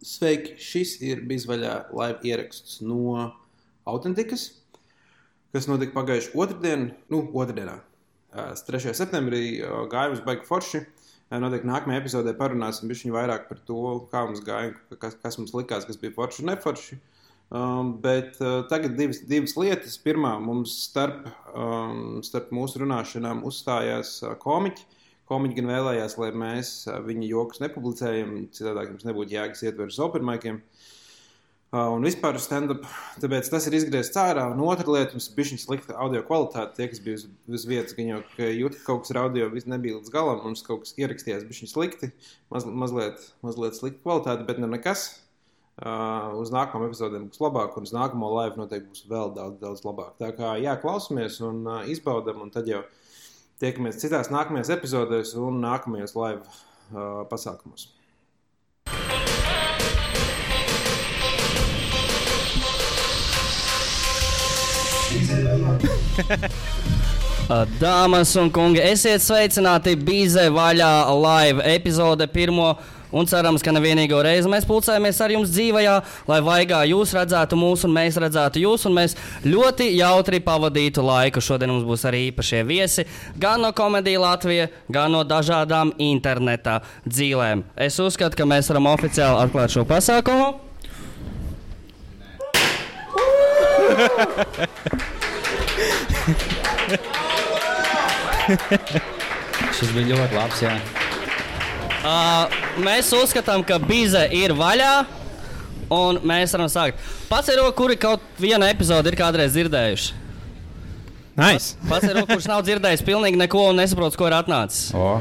Sveiki! Šis ir bijis vaļā live ieraksts no Autentikas, kas notika pagājušajā otrdienā, nu, otrdienā, uh, 3. septembrī. Uh, gājums baigi forši. Uh, Noteikti nākamajā epizodē parunāsim vairāk par to, kā mums gāja, kas, kas mums likās, kas bija forši un neforši. Um, bet uh, tagad divas, divas lietas. Pirmā, mums starp, um, starp mūsu runāšanām uzstājās uh, komiķi. Komiķi gan vēlējās, lai mēs viņa joks nepublicējam, citādi mums nebūtu jēgas ietver uz opermaikiem. Uh, un vispār stand-up, tāpēc tas ir izgriezts ārā. Un otra lieta, mums bija šī slikta audio kvalitāte. Tie, kas bija uz, uz vietas, gan jau jūt, ka kaut kas ar audio nebija līdz galam, mums kaut kas ierakstījās, bija šī slikti, maz, mazliet, mazliet slikta kvalitāte, bet nu nekas. Uh, uz nākamā epizodē būs labāk, un uz nākamo laivu noteikti būs vēl daudz, daudz labāk. Tā kā jā, klausamies un uh, izbaudam, un tad jau tiekamies citās nākamajās epizodēs un nākamajos laivu uh, pasākumos. Dāmas un kungi, esiet sveicināti Bīzē vaļā live epizode pirmo. Un cerams, ka nevienīgo reizi mēs pulcējamies ar jums dzīvajā, lai vaigā jūs redzētu mūs un mēs redzētu jūs. Un mēs ļoti jautri pavadītu laiku. Šodien mums būs arī īpašie viesi gan no komēdijas Latvijas, gan no dažādām interneta dzīvēm. Es uzskatu, ka mēs varam oficiāli atklāt šo pasākumu. Šis bija ļoti labs. Jā. Uh, mēs uzskatām, ka bīze ir vaļā. Un mēs varam sākt. Pats ir roka, kuri kaut vienu epizodi ir kādreiz dzirdējuši. Nice. Roka, kurš nav dzirdējis pilnīgi neko un nesaprot, ko ir atnācis. O,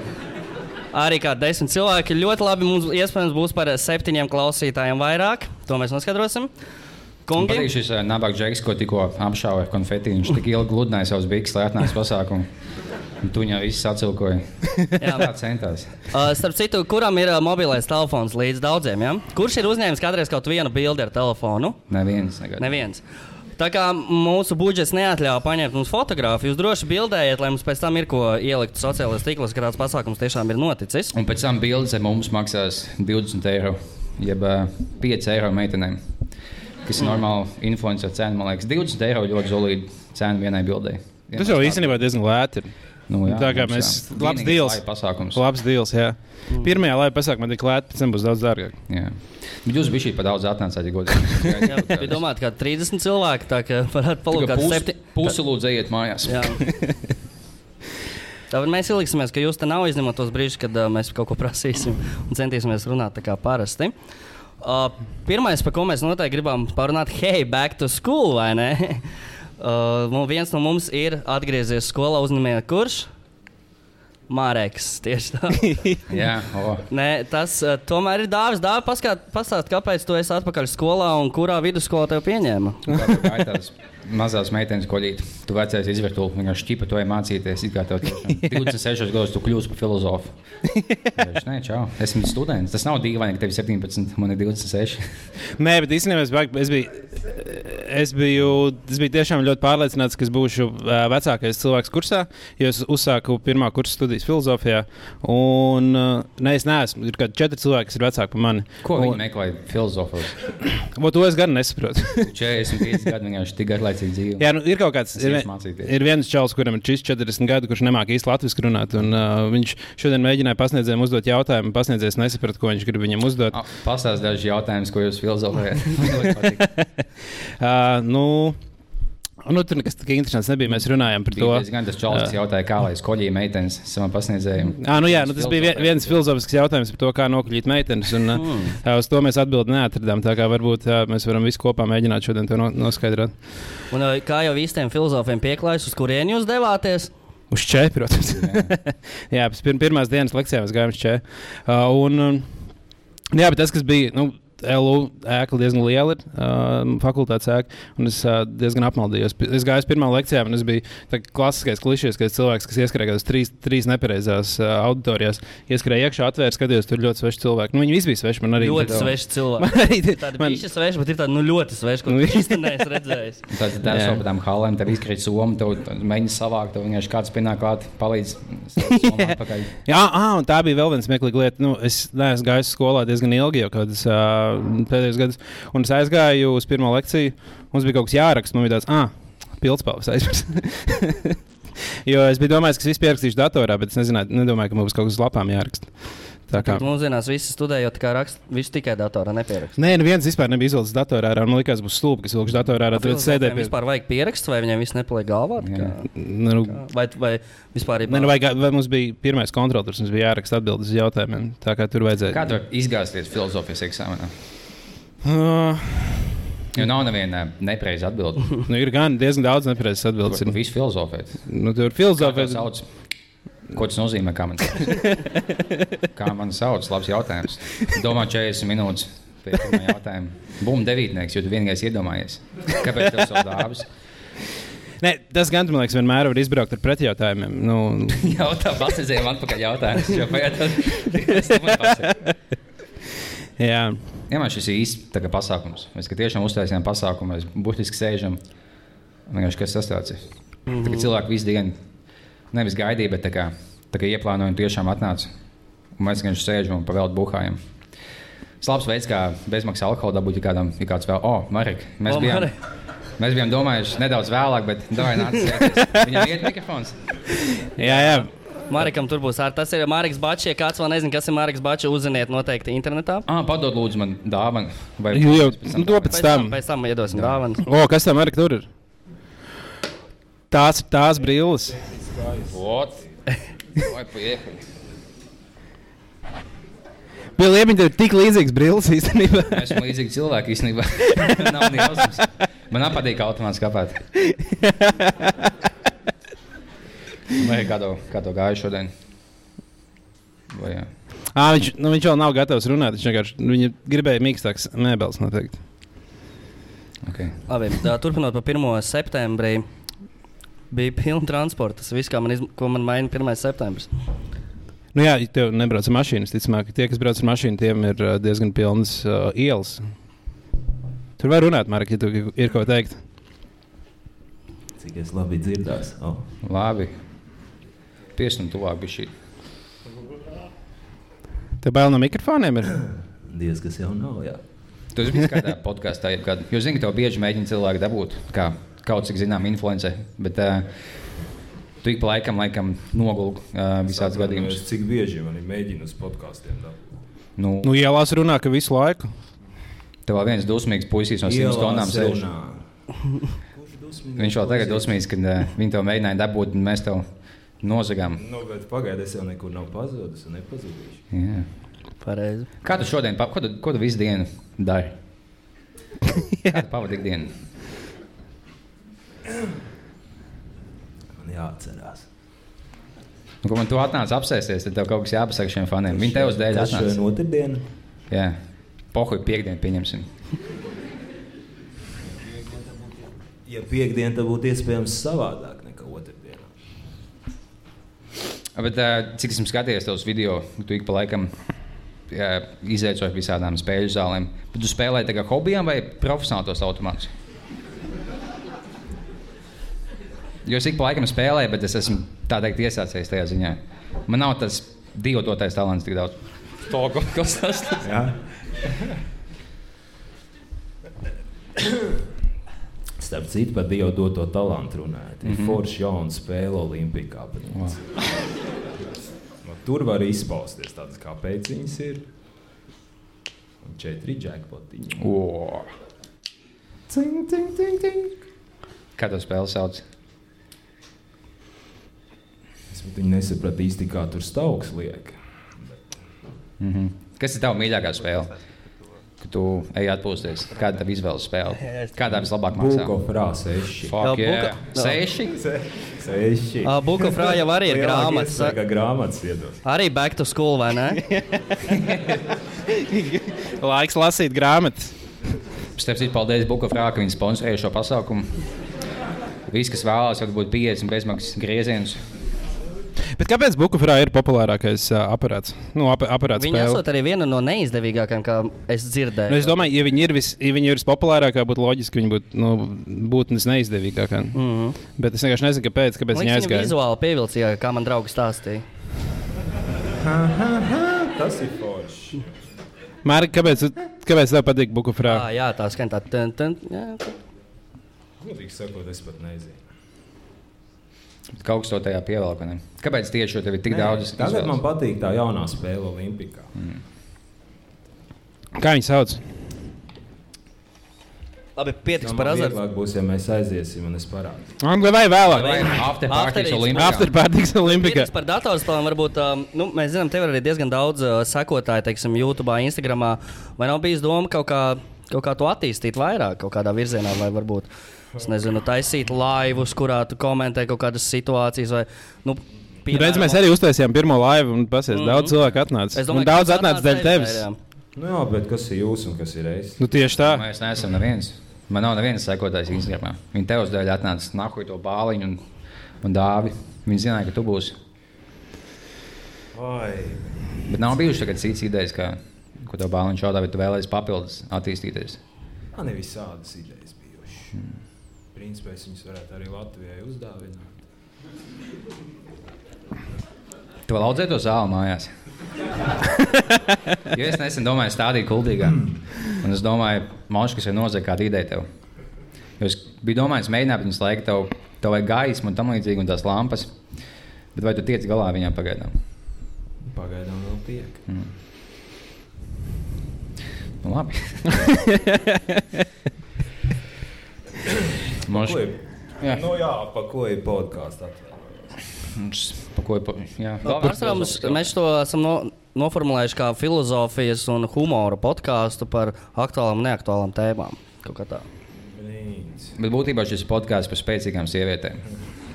Arī kā desmit cilvēki ļoti labi. Mums iespējams būs par septiņiem klausītājiem vairāk. To mēs noskaidrosim. man Kungi, patīk šis uh, nabaga džeks, ko tikko apšāva ar konfeti. Viņš tik ilgi gludināja savus bikses, lai atnāktu pasākumu. Tu viņā viss atcilkoja. Jā. Tā centās. uh, starp citu, kuram ir uh, mobilais telefons līdz daudziem? Ja? Kurš ir uzņēmis kādreiz kaut vienu bildi ar telefonu? Neviens. Negad. Neviens. Tā kā mūsu budžets neatļauj paņemt mums fotogrāfiju, jūs droši bildējiet, lai mums pēc tam ir ko ielikt sociālajos tīklos, ka tāds pasākums tiešām ir noticis. Un pēc tam bildes mums maksās 20 eiro, jeb uh, 5 eiro meitenēm. Kas ir normāla influencer cena, man liekas, 20 eiro ļoti solīda cena vienai bildei. Tas jau īstenībā diezgan lēti. ir. Nu, jā, tā kā mums, mēs- jā. labs deals. Labs deals, jā. Pirmajā laivā pasākumā tik lēti, pēc tam būs daudz dārgāk. Jā. Bet jūs bijāt par daudz atnācāt, ja godīgi. Jā, bija domāts, ka 30 cilvēki tā kā varētu palūkt Pusi, septi... pusi lūdzu ejiet mājās. Jā. Tāpēc mēs ieliksimies, ka jūs te nav izņemot tos brīžus, kad uh, mēs kaut ko prasīsim un centīsimies runāt tā kā parasti. Uh, pirmais, par ko mēs noteikti gribam parunāt, hei, back to school, vai ne? Uh, viens no mums ir atgriezies skolā, uzņemiet, kurš? Mārēks, tieši tā. Jā, o. Nē, tas uh, tomēr ir dāvāts. Dāvā pastāstīt, kāpēc tu esi atpakaļ skolā un kurā vidusskolā tev pieņēma. Mazās meitenes koļīt. Tu vecais izvērtuli, vienkārši šķipa, tu ej mācīties. It kā tev tiešām 26 gados tu kļūsi par filozofu. Viņš, Nē, čau. Esmu students. Tas nav dīvaini, ka tev ir 17, man ir 26. Nē, bet īstenībā es, es, biju, es, biju, es biju tiešām ļoti pārliecināts, ka es būšu vecākais cilvēks kursā, jo es uzsāku pirmā kursa studijas filozofijā. Un, ne, es neesmu. Ir kādi četri cilvēki, kas ir vecāki par mani. Ko viņi Un- meklē filozofos? To es gan nesaprotu. 45 gadi vienkārši tik garlaicīgi dzīvo. Jā, nu, ir kaut kāds. Ir, ir viens čels, kuram ir šis 40 gadi, kurš nemāķi īsti latviešu runāt. Un, uh, viņš šodien mēģināja pasniedzējiem uzdot jautājumu. Pasniedzējs nesaprata, ko viņš grib viņam uzdot. Ah, Pastāst dažus jautājumus, ko jūs filozofējat. Uh, nu, nu, tur nekas tik interesants nebija. Mēs runājām par to. Bija diezgan tas čalis, kas jautāja, kā lai skoļīja meitenes savam pasniedzējiem. À, nu jā, nu, tas bija vien- viens filozofisks jautājums par to, kā nokļūt meitenes. Un, mm. uz to mēs atbildi neatradām. Tā kā varbūt mēs varam visi kopā mēģināt šodien to no, noskaidrot. Un, kā jau īstiem filozofiem pieklājas, uz kurien jūs devāties? Uz čēpu, protams. jā, pēc pir pirmās dienas lekcijām mēs gājām uz čēpu. Uh, un, jā, bet tas, kas bija. Nu, LU ēka diezgan liela, ir uh, fakultātes ēka, un es uh, diezgan apmaldījos. Es gāju uz pirmā lekcijā, un es biju klasiskais klišejs, ka es cilvēks, kas ieskrēja uz trīs, trīs nepareizās uh, auditorijās, ieskrēja iekšā, atvēra, skatījos, tur ļoti sveši cilvēki. Nu, viņi visi bija sveši, man arī Ļoti tā- sveši Man cilvēki. arī Tāda man, bija sveša, bet ir tāda nu, ļoti sveša, ko Nu, tu īsti neesi redzējis. Tad tā jau par tām halēm, tev izkrīt soma, tev mēģina savākt, tev vienkārši kāds pienāk klāt, palīdz. Jā, ah, un tā bija vēl viena smieklīga lieta. Nu, es neesmu gājis skolā diezgan ilgi, jau kādas uh, pēdējos gados. Un es aizgāju uz pirmo lekciju. Mums bija kaut kas jāraksta. Man bija tāds, ah, pildspalvas aizmirst. jo es biju domājis, ka es visu pierakstīšu datorā, bet es nezināju, nedomāju, ka mums kaut kas uz lapām jāraksta. Tā kā Mūsdienās visi studējot, kā raksta, visu tikai datorā nepierakst. Nē, neviens vispār nebija izvilcis datorā. Man liekas, būs stulbi, kas vilks datorā. ārā, Tad sēdēja pie Vispār vajag pierakst, vai viņiem viss nepaliek galvā? Tā Jā. kā- Nu, Vai, vai vispār ir Nē, nu, vajag, vai mums bija pirmais kontrolors, mums bija jāraksta atbildes uz jautājumiem. Tā kā tur vajadzēja. Kā tur izgāzties filozofijas eksāmenā? Uh, Jo nav neviena nepareiza atbilde. nu, ir gan diezgan daudz nepareizas atbildes. Tur Ir, viss filozofēt. nu, tur ir Kā filozofija. to sauc? Ko tas nozīmē? Kā man, kā man sauc? Labs jautājums. Domā, 40 minūtes pēc pirmā jautājuma. Bum, devītnieks, jo tu vienīgais iedomājies. Kāpēc tev savu dāvāts? Nē, tas gan, man liekas, vienmēr var izbraukt ar pretjautājumiem. Nu, Jautā, pasadzējām atpakaļ jautājumus. Jo pagaidām. jā, Jā, man šis ir īsts pasākums. Mēs tiešām uztaisījām pasākumu, mēs burtiski sēžam. Vienkārši kas sastāvs. Mm -hmm. Cilvēki visu dienu nevis gaidīja, bet tā kā, tā kā ieplānoja un tiešām atnāca. Un mēs vienkārši sēžam un pavēlti buhājam. Slabs veids, kā bezmaksas alkohola dabūt, ja kādam ir kāds vēl, oh, Marek, mēs, O, bijām, Marek. mēs bijām domājuši nedaudz vēlāk, bet. Viņam ir mikrofons. jā, jā. Marikam tur būs arī tas, ir Marks Bačs. Ja kāds vēl nezina, kas ir Marks Bačs, uzziniet noteikti internetā. Ah, padod lūdzu man dāvanu. Vai Jū, jau, pēc tam nu, to dāvanu? pēc tam. Pēc tam iedosim dāvanas. O, kas tam arī tur ir? Tās ir tās brilles. Vot. Vai paiekali. Bija liepiņa, tev ir tik līdzīgs brilles īstenībā. Mēs esam līdzīgi cilvēki īstenībā. Nav ne jausmas. Man patīk automāts kāpēt. Vai kā to, kā to gāja šodien? Vai, jā. À, viņš, nu, viņš vēl nav gatavs runāt. Viņš vienkārši viņa gribēja mīkstāks mēbeles noteikti. okay. Labi, tā, turpinot par 1. septembrī. Bija pilna transporta. Tas viss, man, izm... ko man maina 1. septembris. Nu, jā, ja tev nebrauc ar mašīnu. Ticamāk, tie, kas brauc ar mašīnu, tiem ir diezgan pilnas uh, ielas. Tur var runāt, Mark, ja tu ir ko teikt. Cik es labi dzirdēju. Oh. Labi. Piesnu tuvāk bija šī. Tev bail no mikrofoniem ir. Diez kas jau nav. Jā. Tu esi bijis kādā podkāstā, kādā. Jo zini, ka tev bieži mēģina cilvēki dabūt, kā kaut cik zinām, influence. Bet uh, tu ik pa laikam, laikam nogulki uh, visādas gadījumus. Cik bieži man ir mēģinājums podkāstiem? Nu, Nu, ielās runā, ka visu laiku. tev vēl viens dusmīgs puisis no simts tonnām sēž. Viņš vēl tagad ir dusmīgs, kad uh, viņi to mēģināja dabūt, un mēs tev nozagām. Nu, bet pagaidi, es jau nekur nav pazudis un nepazudīšu. Jā. Pareizi. Kā tu šodien, ko tu, ko tu visu dienu dari? Kā tu pavadi ikdienu? Man jāatcerās. Nu, ko man tu atnāc apsēsties, tad tev kaut kas jāpasaka šiem faniem. Viņi tev uz dēļ Kas šodien atnāca. otrdiena? Jā, pohuj piekdienu pieņemsim. Ja piekdiena, tad būtu iespējams savādāk nekā otrdiena. Bet, cik esmu skatījies tos video, tu ik pa laikam izaicoji visādām spēļu zālēm. Bet tu spēlē tā kā hobijam vai profesionāli tos automātus? Jo es ik pa laikam spēlēju, bet es esmu tā teikt iesācējis tajā ziņā. Man nav tas divu dotais talants tik daudz. To, kas tas ir? Starp citu, par Dievu doto talantu runājot. Mm -hmm. forši jauna spēle Olimpijā. Wow. Nu, tur var izpausties tādas, kāpēc viņas ir. Un četri jackpotiņi. O, Cing, cing, cing, cing. Kā to spēli sauc? Es viņu nesapratu īsti, kā tur stauks liek. Mm -hmm. Kas ir tavs mīļākā spēle? Kad tu ej atpūsties, kāda ir tava izvēles spēle? Kādā vislabāk maksā? Bulko frāze seši. Fuck, Jā, yeah. Buka- Seši? Seši. Uh, Buka Frāja jau arī ir grāmatas. Kā grāmatas iedos. Arī back to school, vai ne? Laiks lasīt grāmatas. Starp citu, paldies Bukafrā, ka viņi sponsorēja šo pasākumu. Visi, kas vēlās, var būt 50 bezmaksas griezienus. Bet kāpēc Bukafrā ir populārākais uh, aparāts? Nu, ap, aparāts Viņa esot arī viena no neizdevīgākajām, kā es dzirdēju. Nu, es domāju, ja viņi ir, vis, ja viņi ir vispopulārākā, būtu loģiski, ka viņi būtu nu, būt neizdevīgākā. Mm -hmm. Bet es vienkārši nezinu, kāpēc, kāpēc viņi Viņa aizgāja. vizuāli pievilcīga, kā man draugs stāstīja. Tas ir forši. Mārķis, kāpēc, kāpēc tev patīk Bukufrā? Ah, jā, tā skan tā. Godīgi sakot, es pat nezinu. Kaut kas to tajā pievelk. Kāpēc tieši jo tev ir tik Nē, daudz? Tagad izvēles? man patīk tā jaunā spēle Olimpikā. Mm. Kā viņi sauc? Labi, pietiks Tā par man azartu. vieglāk būs, ja mēs aiziesim un es parādīšu. Angļu vai vēlāk? Vai After parties. Olimpijā? After Parties Olimpikā. Par datorspēlēm. Varbūt um, nu, mēs zinām, tev ir arī diezgan daudz uh, sekotāju, teiksim, YouTube, Instagram. Vai nav bijis doma kaut kā, kaut kā to attīstīt vairāk, kaut kādā virzienā, vai varbūt es nezinu, taisīt laivus, kurā tu komentē kaut kādas situācijas. Vai, nu, Redz, mēs arī uztaisījām pirmo laivu, un pasies, mm -hmm. daudz cilvēku atnāca. Domāju, daudz atnāca dēļ tevis. jā. Nu jā, bet kas ir jūs un kas ir es? Nu, tieši tā. Mēs neesam neviens. Man nav nevienas sekotājs Instagram. Viņa tev uz dēļ atnāca nākuj to bāliņu un, un dāvi. Viņa zināja, ka tu būsi. Oi. Bet nav bijušas tagad citas idejas, kā, ko tev bāliņš šādā, bet tu vēlēsies papildus attīstīties. Man ir visādas idejas bijušas. Hmm. Principā es viņus varētu arī Latvijai uzdāvināt. Tu vēl audzēji to zāli mājās. jo es nesen domāju, stādīt kuldīgā. Un es domāju, Moškas ir nozaga kāda ideja tev. Jo es biju domājis, mēģināt viņus laiku, tev, tev vajag gaismu un tam līdzīgi, un tās lampas. Bet vai tu tiec galā viņām pagaidām? Pagaidām vēl tiek. Nu, labi. Ir? Jā. Nu jā, pa ko ir podkāsts mums, mēs to esam no, noformulējuši kā filozofijas un humora podkāstu par aktuālām un neaktuālām tēmām. Kaut kā tā. Brīns. Bet būtībā šis ir podkāsts par spēcīgām sievietēm.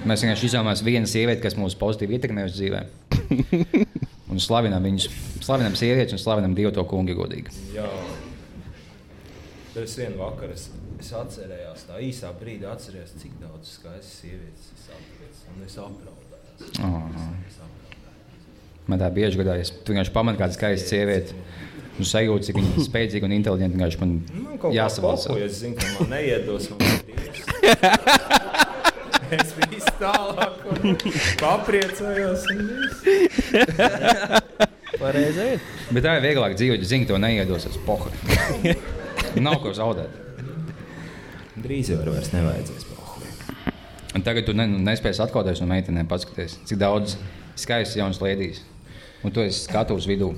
Mēs vienkārši izvēlamies vienu sievieti, kas mūs pozitīvi ietekmē uz dzīvēm. Un slavinām viņus. Slavinām sievietes un slavinām Dievu to kungu godīgi. Jā. Bet es vienu vakaru es, es atcerējos, tā īsā brīdī atcerējos, cik daudz skaistas sievietes es atradu. Un es apraudājos. Oh. Es apraudājos. Man tā bieži gadās. Tu vienkārši pamani kādu skaistu sievieti. Un sajūti, cik viņa ir spēcīga un inteliģenta. Vienkārši man kā jāsavalc. pakoja, es zinu, ka man neiedos. Man es visu tālāk papriecājos. Un viss. Pareizi. Bet tā ir vieglāk dzīvot, ja zini, to neiedos uz pohu. Nav ko zaudēt. Drīz jau vairs nevajadzēs. Un tagad tu ne, nu, nespēji atklāties no meitenēm, paskaties, cik daudz skaistas jaunas lietīs. Un tu esi skatuves vidū.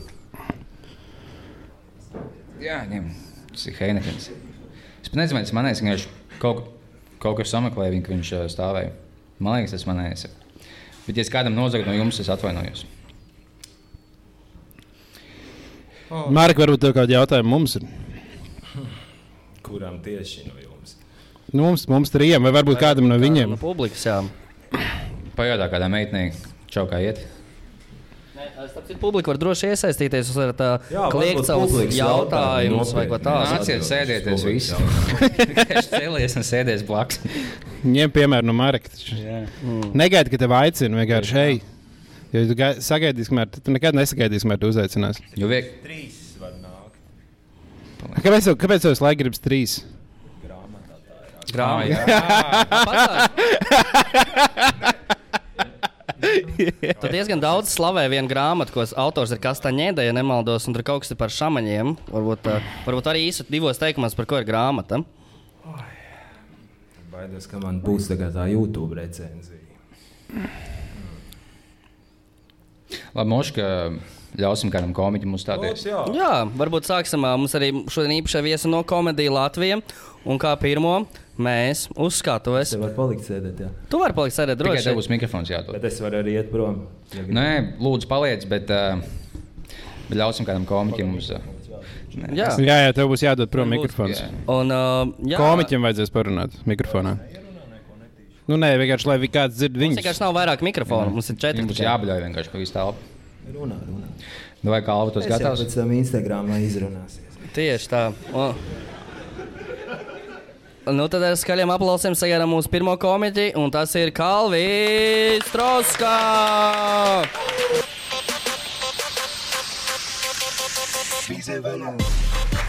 Jā, ņem. Tas ir Heinekens. Es pat nezinu, vai tas manējais, ka viņš kaut, kaut kur sameklēja viņu, ka viņš stāvēja. Man liekas, tas manējais. Bet, ja es kādam nozagu no jums, es atvainojos. Mārka, varbūt tev kādi jautājumi mums ir. Kuram tieši no jums? Nu, mums, mums trījiem, vai varbūt kādam no viņiem. No publikas, jā. Pajautā kādam meitenei, čau kā iet. Tāpēc publika var droši iesaistīties. Jūs varat uh, kliegt savus jautājumus vai ko tādu. Nāciet, sēdieties visi. Es cēlies un sēdies blakus. Ņem piemēru no Marka. Negaidi, ka tev aicina vienkārši hei. Jo tu gai- sagaidīsi, kamēr tu nekad nesagaidīsi, kamēr tu uzaicināsi. Jo nākt. Kāpēc tev, kāpēc tev laikam gribas trīs? Grāmatā. Tu diezgan daudz slavē vienu grāmatu, ko autors ir Kastaņēda, ja nemaldos, un tur kaut kas ir par šāmaņiem. Varbūt, uh, varbūt arī īsi divos teikumos, par ko ir grāmata. Baidos, ka man būs tagad tā YouTube recenzija. Labi, Moška, ļausim kādam komiķim uzstāties. jā. Jā, varbūt sāksim. Mums arī šodien īpaši viesi no komēdijas Latvijas. Un kā pirmo mēs uzskatuves. Tev var palikt sēdēt, jā. Tu vari palikt sēdēt Tikai droši. tev būs mikrofons jādod. Bet es varu arī iet prom. Ja. Nē, lūdzu, paliec, bet, uh, bet ļausim kādam komiķim uz. Uh, Jā, Jā, jā, tev būs jādod prom Varbūt, mikrofons. jā. un uh, jā, Komiķiem vajadzēs parunāt mikrofonā. Nu, nē, vienkārši lai vi kāds dzird Mums viņu. vienkārši nav vairāk mikrofonu. Mums ir četri. Viņam tikai. jābļauj vienkārši pa visu telpu. Runā, runā. Nu, vai kā Alva tos Es jau gatavs? pēc tam Instagramā izrunāsies. Tieši tā. O. Nu, tad ar skaļiem aplausiem sagaidām mūsu pirmo komiķi, un tas ir Kalvis Troskā!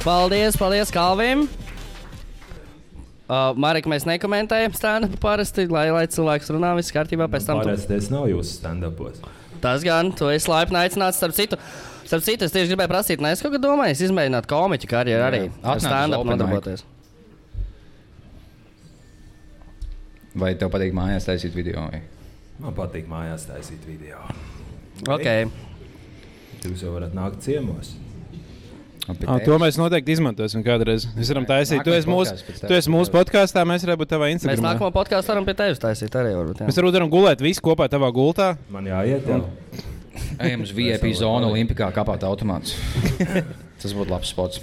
Paldies, paldies Kalvim! Uh, Marek, mēs nekomentējam stāstu parasti, lai, lai cilvēks runā viss kārtībā. Pēc tam tu Parasti tas nav jūsu stand-upos. Tas gan, tu esi laipni aicināts, starp citu. Starp citu, es tieši gribēju prasīt, nē, es kaut kā domāju, izmēģināt komiķu karjeru arī. Ar stand-up nodarboties. Vai tev patīk mājās taisīt video? Vai? Man patīk mājās taisīt video. Ok. Jūs jau varat nākt ciemos. Un pie Ah, to mēs noteikti izmantosim kādreiz. Mēs varam taisīt. Tu esi mūsu, tu esi mūsu podkāstā, mēs varētu būt tavā Mēs Instagramā. nākamo podkāstu varam pie tevis taisīt arī. Varbūt, jā. Mēs varbūt varam gulēt visi kopā tavā gultā. Man jāiet jau. Ejam uz VIP zonu Olimpikā kāpāt automāts. Tas būtu labs spots.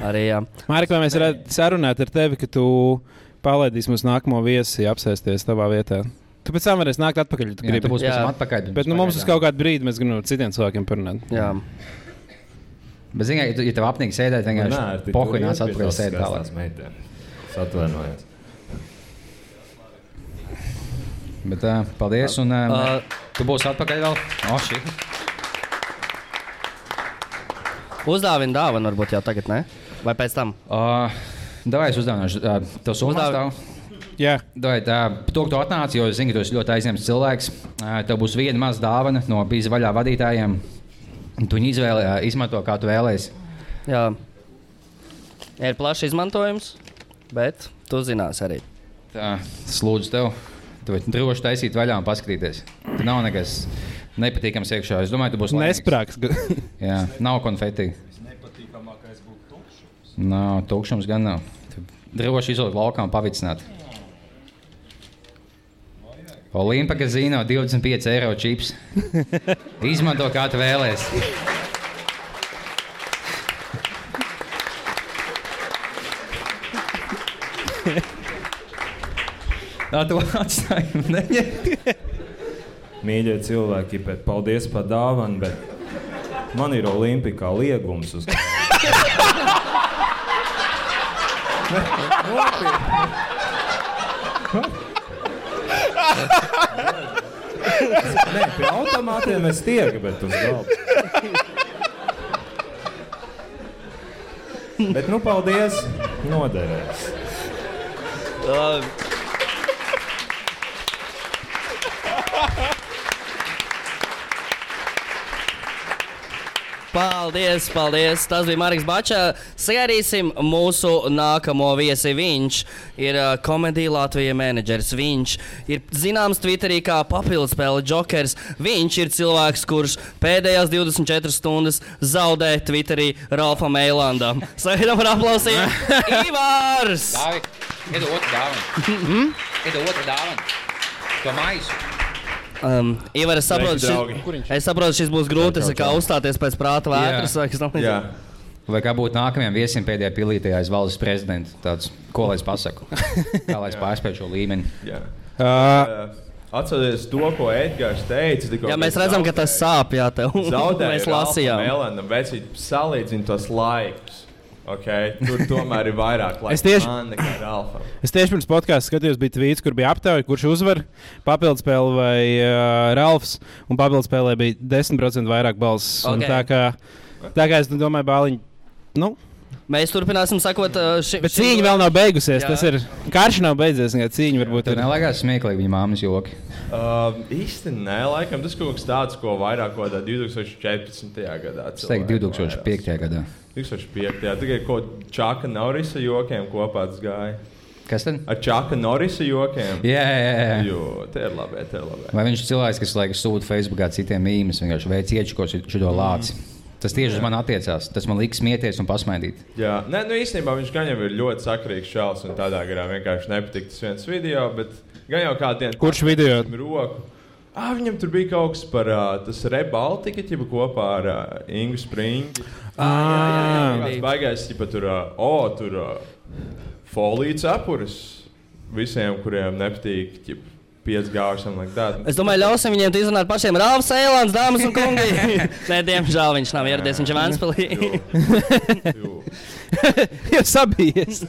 Arī, jā. Mārķis, vai mēs varētu sarunāt ar tevi, ka tu palaidīsi mūsu nākamo viesi apsēsties tavā vietā? Tu pēc tam varēsi nākt atpakaļ, ja tu Jā, tu būsi pēc Jā. tam atpakaļ. Bet nu, mums uz kaut kādu brīdi mēs gribam ar citiem cilvēkiem parunāt. jā. Bet, ja tu- ja tev apnīk sēdēt, vienkārši pohuļinās atpakaļ sēdēt tālāk. Es atvainojos. Bet uh, paldies, un uh, Uh, tu būsi atpakaļ vēl. O, šī. Uzdāvina dāvanu, varbūt jau tagad, ne? Vai pēc tam? Uh, Davai es uzdāvināšu uh, tev summu. Jā, Davai, tā, to, ka tu atnāci, jo es zinu, ka tu esi ļoti aizņemts cilvēks. Uh, tev būs viena maza dāvana no bīza vaļā vadītājiem. Tu viņu izvēlē, izmanto kā tu vēlēsies. Jā. Ir plašs izmantojums, bet tu zinās arī. Tā, es lūdzu tev, tu vari droši taisīt vaļā un paskatīties. Tur nav nekas nepatīkams iekšā. Es domāju, tu būsi nesprāgs. Jā, nav konfeti. Nav tukšums, gan nav. Tu Droši izlikt laukā un pavicināt. Olimpa Gazino 25 eiro čips. Izmanto kā tu vēlēsies. Tā tu atstāji. neņem. Mīļie cilvēki, bet paldies par dāvanu, bet man ir olimpikā liegums uz Nē, pie automātiem es tieku, bet uz galda. Bet, nu, paldies! Noderēs. Uh, Paldies, paldies. Tas bija Marks Bačs. Sagaidīsim mūsu nākamo viesi. Viņš ir uh, komēdija Latvijas menedžers. Viņš ir zināms Twitterī kā papildus spēle Jokers. Viņš ir cilvēks, kurš pēdējās 24 stundas zaudē Twitterī Ralfam Eilandam. Sagaidām ar aplausiem! Ivārs! Dāvi, iedod otru dāvanu. Iedod otru dāvanu. To maisu. Um, Ivar, es saprotu, šis, es saprotu, šis būs grūti. Kā uzstāties pēc prāta vētras. vai kas tam līdzīgs. Jā. Vai kā būtu nākamajam viesim pēdējā pilītē aiz valsts prezidenta? Tāds, ko lai es pasaku? Kā lai es pārspēju šo līmeni? Jā. Uh, Uh, Atcerieties to, ko Edgars teica. tikko, Jā, mēs redzam, ka tas sāp. Jā, tev Zaudēja mēs lasījām. Melēna, vecīt, salīdzina tos laikus. Okay? Tur tomēr ir vairāk laika. Es tieši- man nekā Ralfam. Es tieši pirms podkāstā skatījos, bija tvīts, kur bija aptauja, kurš uzvar papildspēli vai uh, Ralfs. Un papildspēlē bija 10% vairāk balss. Ok. Okay. Tā, kā, tā kā es nu domāju, Bāliņš. Nu, Mēs turpināsim sakot uh, šim. bet cīņa vēl nav beigusies. Jā. Tas ir karš nav beidzies. tikai Cīņa varbūt ir. nelaižās smieklīgi viņa māmas joki. Uh, īsti nē, laikam tas kaut kas tāds, ko vairāk kaut kādā 2014. gadā. Es teiktu, 2005. gadā. 2005. Jā, tikai ko Čaka Norisa jokiem kopā gāja. Kas tad? Ar Čaka Norisa jokiem. Jā, jā, jā. Jo, tie ir labi, tie ir labi. Vai viņš ir cilvēks, kas laikam sūta Facebookā citiem mīmēm, vienkārši veids iečukos šo lāci? Tas tieši uz mani attiecās. Tas man liks smieties un pasmaidīt. Jā, Nē, nu īstenībā viņš gan jau ir ļoti sakrīgs šāds un tādā garā vienkārši nepatīk tas viens video, bet gan jau kādu dienu. Kurš video? Roku. Ah, viņam tur bija kaut kas par uh, tas Rebaltika, ķipa kopā ar uh, Ingu Springu. Ah, Tas baigais, ķipa tur, uh, o, tur uh, folijas apuras visiem, kuriem nepatīk, ķipa, piecgājušiem, like that. Es domāju, ļausim viņiem izrunāt pašiem. Rāvs, Eilants, dāmas un kungi. Nē, diemžēl viņš nav ieradies. Viņš ir Vēnspēlī. Jau sabijies.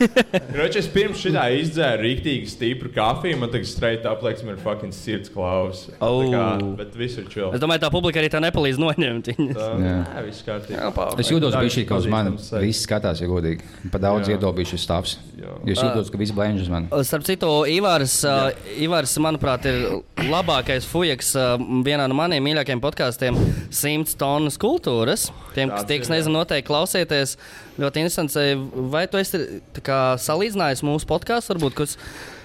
Kroči, es pirms šitā izdzēru rīktīgi stipru kafiju, man tagad straight up liekas, man ir fucking sirds klaus. Oh. Bet viss ir chill. Es domāju, tā publika arī tā nepalīdz noņemt. viņus. Tā, Jā. Nē, viss kārtībā. Es jūtos, ka Daži šī kaut uz mani viss skatās, ja godīgi. Pa daudz Jā. iedobīšu stāvs. Jā. Jo es jūtos, ka viss blēņš uz mani. Starp citu, Ivārs, uh, Aivars, manuprāt, ir labākais fujaks uh, vienā no maniem mīļākajiem podkāstiem - 100 tonnas kultūras. Tiem, kas, Tāds tie, kas ir, jā. nezina, noteikti klausieties. Ļoti interesants. eh, Vai tu esi tā kā, salīdzinājis mūsu podkāstu, varbūt kas,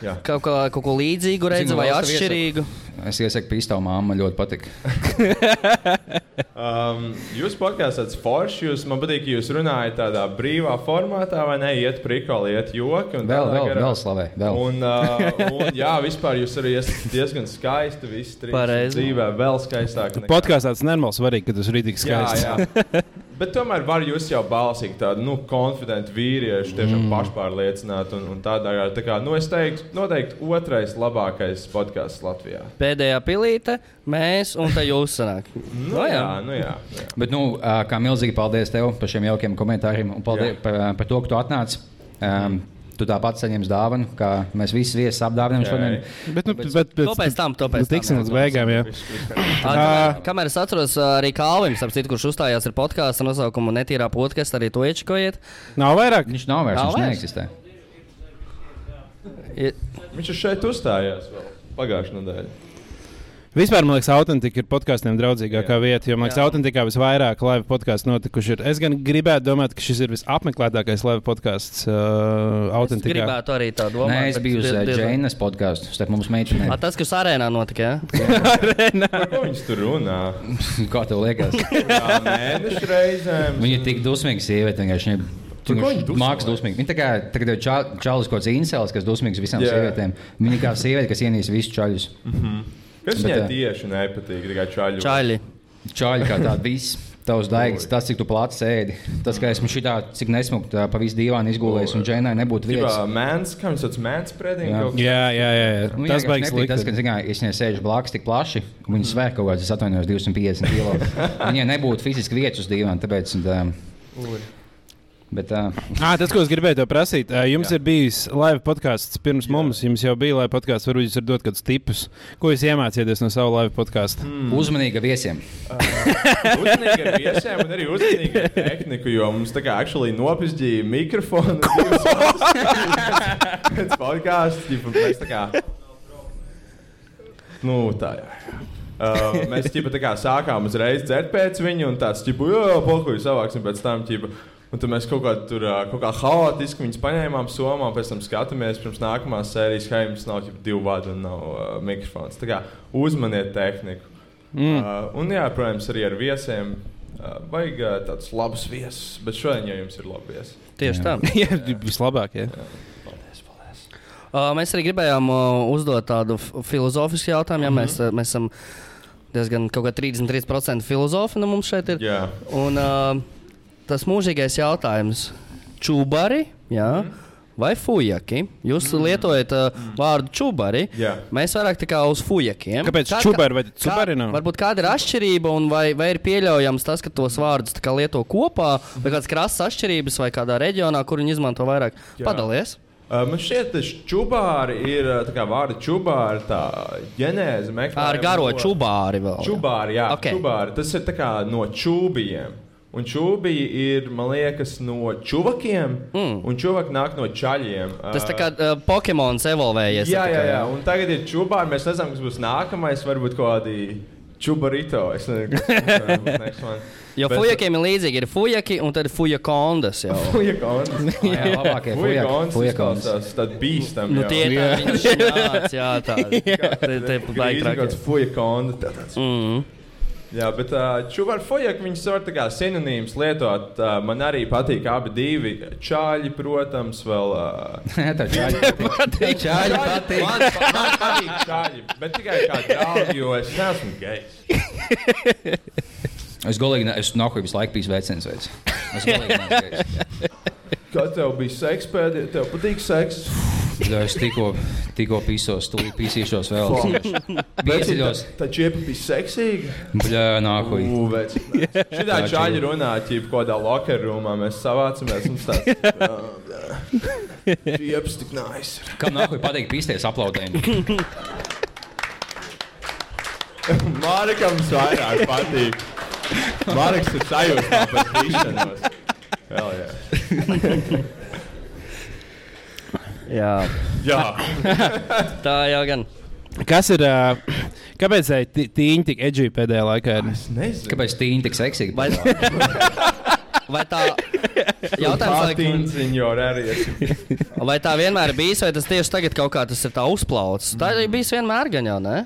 Jā. kaut, kā, kaut ko līdzīgu redzi Zinu, vai atšķirīgu? Es iesaku pīstāvu māmu, man ļoti patīk. Um, jūs podkāstā esat forši. Jūs, man patīk, ka jūs runājat tādā brīvā formātā, vai ne? Iet prikoli, iet joki. un Vēl, vēl, vēl slavē. Vēl. Un, uh, un, jā, vispār jūs arī esat diezgan skaisti. Visi trīs Pareizi. dzīvē vēl skaistāk. nekā- Podkāstā tas nenormāli svarīgi, ka tas ir rītīgi Jā, skaists. jā. Bet tomēr var jūs jau balsīgi tādu nu, konfidentu vīriešu, tiešām mm. pašpārliecinātu un, un tādā garā. Tā kā, nu, es teiktu, noteikti otrais labākais podkāsts Latvijā. Pēdējā pilīte, mēs un tā jūs sanāk. Nu, No, jā. jā, nu, jā, jā. Bet, nu, kā milzīgi paldies tev par šiem jaukiem komentāriem un paldies Jā. par, par to, ka tu atnāci. Um, tu tāpat saņemsi dāvanu, kā mēs visi viesis apdāvinām šodien. Bet, nu, bet, bet, To pēc tam, to pēc nu, tam, tiksim līdz beigām. Jā. Kamēr, es atceros, arī Kalvins, ap citu, kurš uzstājās ar podkāstu nosaukumu Netīrā podkāstu, arī to iečkojiet. Nav vairāk. Viņš nav vairs, Nav viņš vairs? neeksistē. Viņš ir šeit uzstājās vēl pagājušajā nedēļā. Vispār, man liekas, autentika ir podkāstiem draudzīgākā Jā. vieta. Jo, man liekas, Jā. autentikā visvairāk live podkāstu notikuši. Ir. Es gan gribētu domāt, ka šis ir visapmeklētākais live podkāsts uh, Es autentikā. gribētu arī tā domāt. Nē, es biju uz diez- Džeinas podkāstu, starp mums meitenēm. Tas, kas arēnā notika, jā? Par ko viņš tur runā? Kā tev liekas? Jā, mēnešu reizēm. Viņa ir tik dusmīga sieviete. vienkārši mākslinieks dusmīgi. Viņa tā kā tagad ir čā- čalis kaut kāds incels, kas dusmīgs visām Jā. sievietēm. Viņa kā sieviete, kas ienīst visus čaļus. Kas viņai ā, tieši nepatīk? Tikai čaļi. Čaļi. Čaļi kā tādi visi. Tavs daigs, tas, cik tu plāci sēdi. Tas, ka esmu šitā, cik nesmukt pa visu dīvānu izgulējis un džēnai nebūtu vietas. Jā, mēns, kā viņš sauc, mēns predīgi. Jā. Jā, jā, jā. Nu, Tas baigs nepatīk Tas, ka likt. zināmā, es viņai sēžu blakus tik plaši, un viņa svēr kaut kāds, es atvainojos, 250 kg. Viņai nebūtu fiziski vietas uz dīvāna, tāpēc. Tā, bet, uh, Ah, tas, ko es gribēju te prasīt, jums Jā. ir bijis live podkāsts pirms jā. mums. Jums jau bija live podkāsts, varbūt jūs varat dot kādus tipus. Ko jūs iemācījāties no sava live podkāsta? Hmm. uzmanīgi ar viesiem. Uzmanīgi ar viesiem un arī uzmanīgi ar tehniku, jo mums tā kā actually nopizdīja mikrofonu. Pēc podkāstu, ģipa, mēs tā kā. Nu, tā jā. Uh, mēs ģipa, tā kā sākām uzreiz dzert pēc viņa, un tāds, jā, pokuļi savāksim pēc tam, ģipa. Un tad mēs kaut kā tur kaut kā haotiski viņus paņēmām somā, pēc tam skatāmies pirms nākamās sērijas, jums nav ģipa, divu vadu un nav uh, mikrofons. Tā kā uzmaniet tehniku. Mm. Uh, un, jā, protams, arī ar viesiem. Uh, vajag uh, tādus labus viesus, bet šodien jau jums ir labi viesi. Tieši tā. Jā, vislabāk. Jā. Uh, mēs arī gribējām uh, uzdot tādu filozofisku jautājumu. Ja? Mēs, uh, mēs esam diezgan kaut kā 33% filozofi no mums šeit ir. Jā, Un uh, tas mūžīgais jautājums - čūbari jā, vai fujaki? Jūs lietojat uh, vārdu čūbari. jā. Mēs vairāk tā kā uz fujakiem. Kāpēc Kā- čubari vai kā- cubari nav? Varbūt kāda ir atšķirība, un vai, vai ir pieļaujams tas, ka tos vārdus lieto kopā, vai kādas krasas atšķirības, vai kādā reģionā, kur viņi izmanto vairāk? Jā. Padalies! Uh, man šķiet, ka čūbāri ir uh, tā kā vārda čūbāri, tā ģenēze. Ar garo čubāri vēl. jā. Čubāri, jā, Ok. okay. čubāri. Tas ir tā kā no čūbijiem. Un čūbija ir, man liekas, no čuvakiem. Mm. Un čuvaki nāk no čaļiem. Tas tā kā uh, Pokemons evolvējies. Jā, jā, jā. Un tagad ir čūbāri. Mēs nezinām, kas būs nākamais. Varbūt kaut kādi čubarito. Es nezinu, kas būs next one. Jo Bet- fujakiem ir līdzīgi. Ir fujaki un tad ir fujakondas. jau. Fuja kondas. Jā, labākie Fuja fuja- kondas. fuja izklausās Tad bīstam. Nu, tie ir šņāts, jā. Tāds konda. tā tāds. Mm. Jā, bet uh, čūvar fojak viņas var tā kā sinonīms lietot. Man arī patīk abi divi. Čāļi, protams, vēl. Uh, Tā čaļi. Čāļi patīk. man, man patīk čāļi, bet tikai kā draugi, jo es neesmu gejs. Es golīgi, ne- es nahuj visu laiku biju veicins veids. Es golīgi neesmu gejs. Kad tev bija seks pēdējā, tev patīk seks. Jā, Es tikko, tikko pīsos, tūlīt pīsīšos vēl. Pīsīšos. Tā čiepa bija seksīga. Bļā, nahuj. Ūvēts. Šitā Tā čāļi runā, ķīpa, kādā locker roomā mēs savācamies un tāds. Čieps tik nice. Kam nahuj patīk pīsties aplaudējumu? Mārikam vairāk patīk. Māriks ir sajūta par tīšanos. Hell yeah. Jā, Jā, tā jau gan. Kas ir? ā, Kāpēc tai tī- tīņi tik edžīgi pēdējā laikā? ir? Es nezinu. Kāpēc tīņi tik seksīgi? Vai, vai tā jautājums, ir. vai tā vienmēr ir bijis, vai tas tieši tagad kaut kā tas ir tā uzplaucis? Tā ir bijis vienmēr gan jau, ne?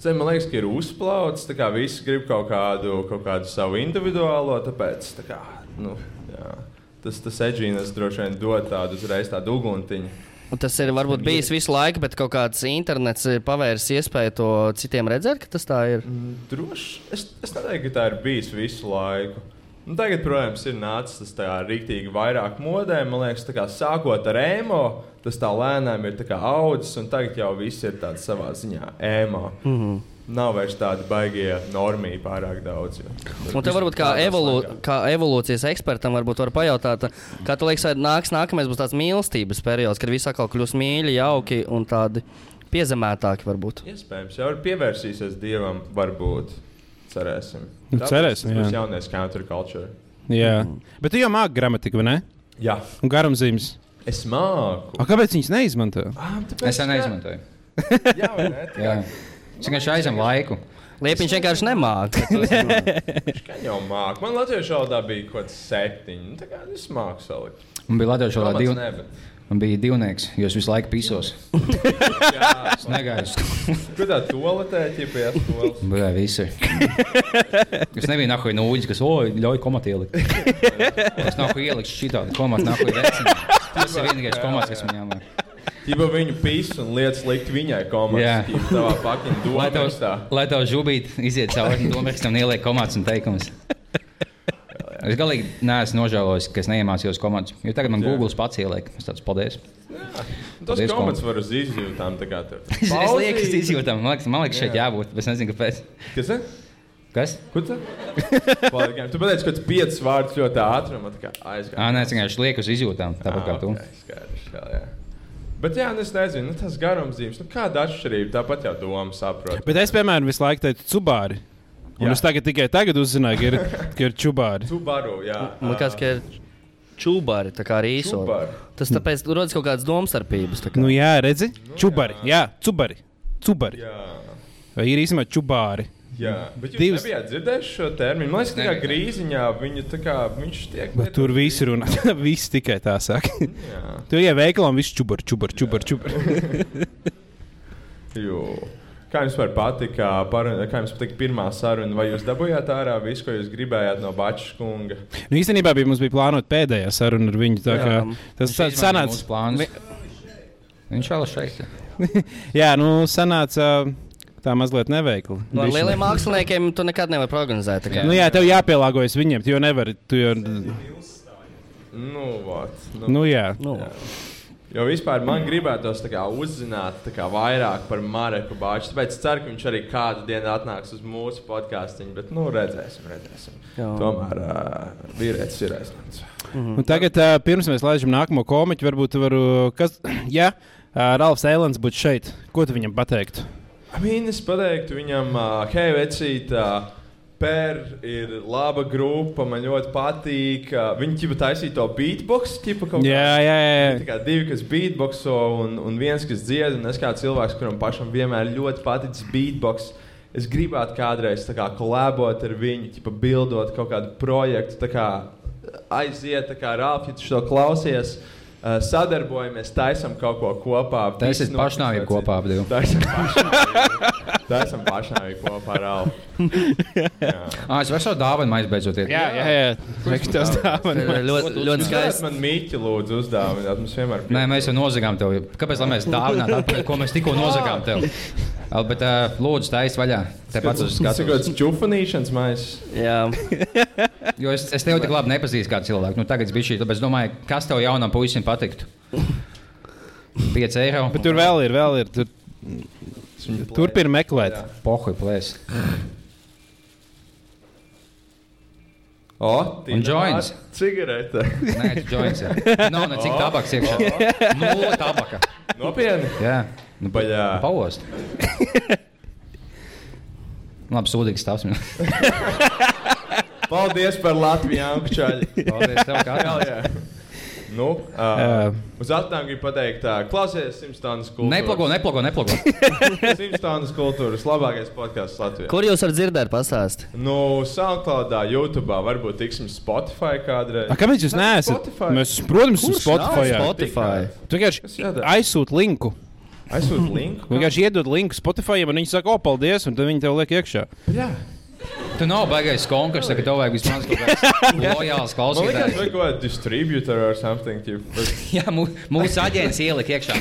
Zem, man liekas, ka ir uzplaucis. tā kā Visi grib kaut kādu, kaut kādu savu individuālo, tāpēc tā kā, nu, jā, tas, tas edžīnas droši vien dod tādu uzreiz tādu uguntiņu. Un Tas ir varbūt bijis visu laiku, bet kaut kāds internets pavērs iespēju to citiem redzēt, ka tas tā ir. Mm, Droši. Es, es nedomāju, ka tā ir bijis visu laiku. Nu, tagad, protams, ir nācis tas tā rīktīgi vairāk modē. Man liekas, kā sākot ar ēmo, tas tā lēnām ir audzis, un tagad jau viss ir tāds savā ziņā ēmo. Mm. -hmm. Nav vairs tādi baigie normīgi pārāk daudz. Un te varbūt kā, evolu, kā evolūcijas ekspertam, varbūt var pajautāt, kā tu liekas, vai nāks nākamais būs tāds mīlestības periods, kad viss atkal kļūs mīļi, jauki un tādi piezemētāki varbūt. Iespējams, jau ir pievērsīsies dievam, varbūt. Cerēsim. Nu, cerēsim, Tas būs jaunais counterculture. Jā, bet tu jau māki gramatiku, vai ne? Jā, Un garumzīmes. es māku. A, kāpēc viņas neizmanto? Ah, Es jau neizmantoju. Jā, vai ne? Es vienkārši aizem laiku. Liepiņš vienkārši nemāca. Viņš jau māca. Man latviešu valodā bija kaut kāds septiņi. Nu, Tā kā es māku salikt. Man bija latviešu valodā Tomats div... ne, bet- Man bija divnieks, jo es visu laiku pisos. Jā, Es negaidu. kur tā toaletē, ja pie skolas. Jā, visi. Es nebiju nahuj nūģis, kas, oi, ļauj komatu ielikt. Es nahuj ieliku šitādu komatu, nahuj vecinu. Tas ir vienīgais komats, kas viņam ir. Tīpa viņu pīs un lietas likt viņai komandā. Jā. Jā, tavā pakiņā Lai tev, domā. lai tev žubīt iziet cauri domākstam un ieliek komats un teikums. Es galīgi neesmu nožēlojis, ka es neiemācījos komandas. Jo tagad man Jā. Google pats ieliek. Es tāds paldies. Tas Paldies, komats var uz izjūtām. tā. Es, liekas, Pauzīt. izjūtam. Man liekas, man liekas šeit Jā. jābūt. Es nezinu, kāpēc. Kas ir? Kas? Ko tu? Tu pateici, ka tas piecas vārdus ļoti ātri man tā kā aizgāja. Nē, es vienkārši lieku uz izjūtām. Tāpat kā tu. Ah, ok, skaidrs, jā, jā. Bet, jā, nu es nezinu, nu, tas garumzīmes, nu, kāda atšķirība. Tāpat jau doma saprot. Bet es, piemēram, visu laiku teicu cubāri. Un Jā. es tagad tikai tagad uzzināju, ka ir, ka ir čubāri. Tu baru, jā. Man liekas, ka ir čūbari, tā kā arī īso. Tas tāpēc rodas kaut kādas domstarpības. kā. Nu, jā, redzi? Čubari. Jā, cubari. Cubari. Jā. Vai ir īstenībā čubāri? Jā, bet jūs Divas- nebijāt dzirdējuši šo terminu. Man liekas, ka grīziņā viņu tā kā viņš tiek. Bet tur viss runā. viss tikai tā saka. Tur jau veikalā viss čubari, čubari. čubari. jū. Kā jums patika, par, kā jums patika pirmā saruna? Vai jūs dabūjāt ārā visu, ko jūs gribējāt no Bačs kunga? Nu, īstenībā bija, mums bija plānota pēdējā saruna ar viņu. tā kā. Tas Viņš tā- izmainīja sanāca. Viņš vēl šeit. Jā, nu, sanāca tā mazliet neveikli. No Bišķi. lieliem māksliniekiem tu nekad nevari prognozēt. tā kā. Nu, jā, tev jāpielāgojas viņiem. Jau nevari. Tu jau, Nu, vat, nu, nu, jā. Nu, Jo vispār man gribētos kā, uzzināt kā, vairāk par Mareku Bāču. Tāpēc es ceru, ka viņš arī kādu dienu atnāks uz mūsu podkāstu. Bet, nu, redzēsim, redzēsim. Jā. Tomēr uh, vīrietis ir aizņemts. Un tagad, uh, pirms mēs laižam nākamo komiķu, varbūt varu. Kas, ja uh, Ralfs Eilants būtu šeit, ko tu viņam pateiktu? Amīnis pateiktu viņam, uh, hei, vecīt, uh, Per ir laba grupa, man ļoti patīk. Uh, viņi jau taisīja to beatbox, tipa kaut Jā, kādu. jā, jā. Tā kā divi, kas beatboxo, un, un viens, kas dzied, un es kā cilvēks, kuram pašam vienmēr ļoti paticis beatbox. Es gribētu kādreiz kā kolabot ar viņu, tipa bildot kaut kādu projektu, tā kā aiziet, tā kā Rāpj, ja tu to klausies. Uh, sadarbojamies, taisam kaut ko kopā. Viss pašnāvību notiks, kopā ap. Taisam pašnāvību. Taisam pašnāvību kopā ar Rāpju. Ah, es varu savu dāvanu maizi beidzot iet. Jā, jā, jā. Viņš tev dāvana. ir ļoti, ļoti skaisti. man mīķi lūdzu uzdāvināt, mums vienmēr Nē, mēs jau nozagām tev. Kāpēc lai mēs dāvinām atpakaļ, ko mēs tikko nozagām tev? Bet, uh, lūdzu, taisīt vaļā. Tepat uz Tas ir kaut skatu. kāds čufanīšanas maisa. Jā, Jo es, es tevi tik labi nepazīstu kā cilvēku. Nu, tagad bija šī, tāpēc es domāju, kas tev jaunam puisim patiktu. 5 eiro. Bet tur vēl ir, vēl ir. Tur, turpini meklēt. Pohuj, plēs. O, Un joints. Cigarete. Nē, joins. jā. Nav ne cik tabaks iekšā. Nulle tabaka. Nopietni. Jā. Nu, Baļā. Paost. Labi, sūdīgs tavs. Paldies par Latviju, Ankšķaļi. Paldies tev, kā Jā, jā. Nu, uh, uz atnākumu gribu pateikt, uh, klausies Simpsons kultūras. Neplogo, neplogo, neplogo. Simpsons kultūras labākais podkāsts Latvijā. Kur jūs varat dzirdēt, pastāst? Nu, SoundCloudā, YouTube, varbūt tiksim Spotify kādreiz. A, kāpēc jūs neesat? Spotify. Mēs, protams, esam Spotify. Spotify? Tu vienkārši aizsūti linku. Aizsūtu linku. Vienkārši iedod linku Spotify, un viņi saka, o, paldies, un tad viņi tev liek iekšā. Jā. Tu nav baigais konkurss, ka tev vajag vismaz kaut kāds lojāls Man liekas, klausītājs. vajag kaut distributor or something. Bet Jā, mū, mūsu aģents ielika iekšā.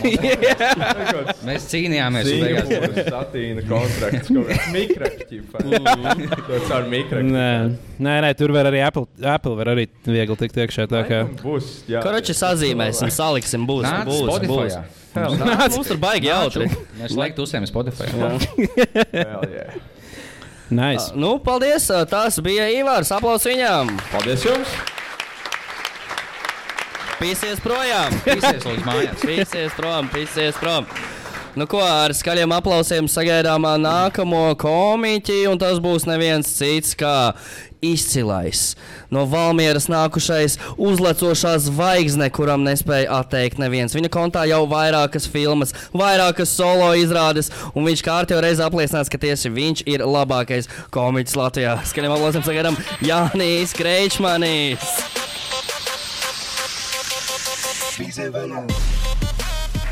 Mēs cīnījāmies. Singapūras satīna kontrakts, kaut kāds mikroķips. Tas ar mikroķipu. Nē, nē, nē, tur var arī Apple, Apple var arī viegli tikt iekšā. tā kā- Būs, jā. Koroči sazīmēsim, saliksim, būs. Nāc būs, būs. Spotify. Nāc, Mums tur baigi jautri. Mēs laikam uzsēžam Spotify. Hell yeah. Nice. Nu, paldies, tas bija Ivārs. Aplaus viņam. Paldies jums! Pīsies projām. Visies līdz mājās. Pīsies prom, pīsies prom. Nu, ko ar skaļiem aplausiem sagaidām nākamo komiķi, un tas būs neviens cits kā izcilais. No Valmieras nākušais uzlecošā zvaigzne, kuram nespēja atteikt neviens. Viņa kontā jau vairākas filmas, vairākas solo izrādes, un viņš kārtībā reiz apliecinās, ka tieši viņš ir labākais komiķis Latvijā. Skaļiem aplausiem sagaidām Jānis Kreičmanis.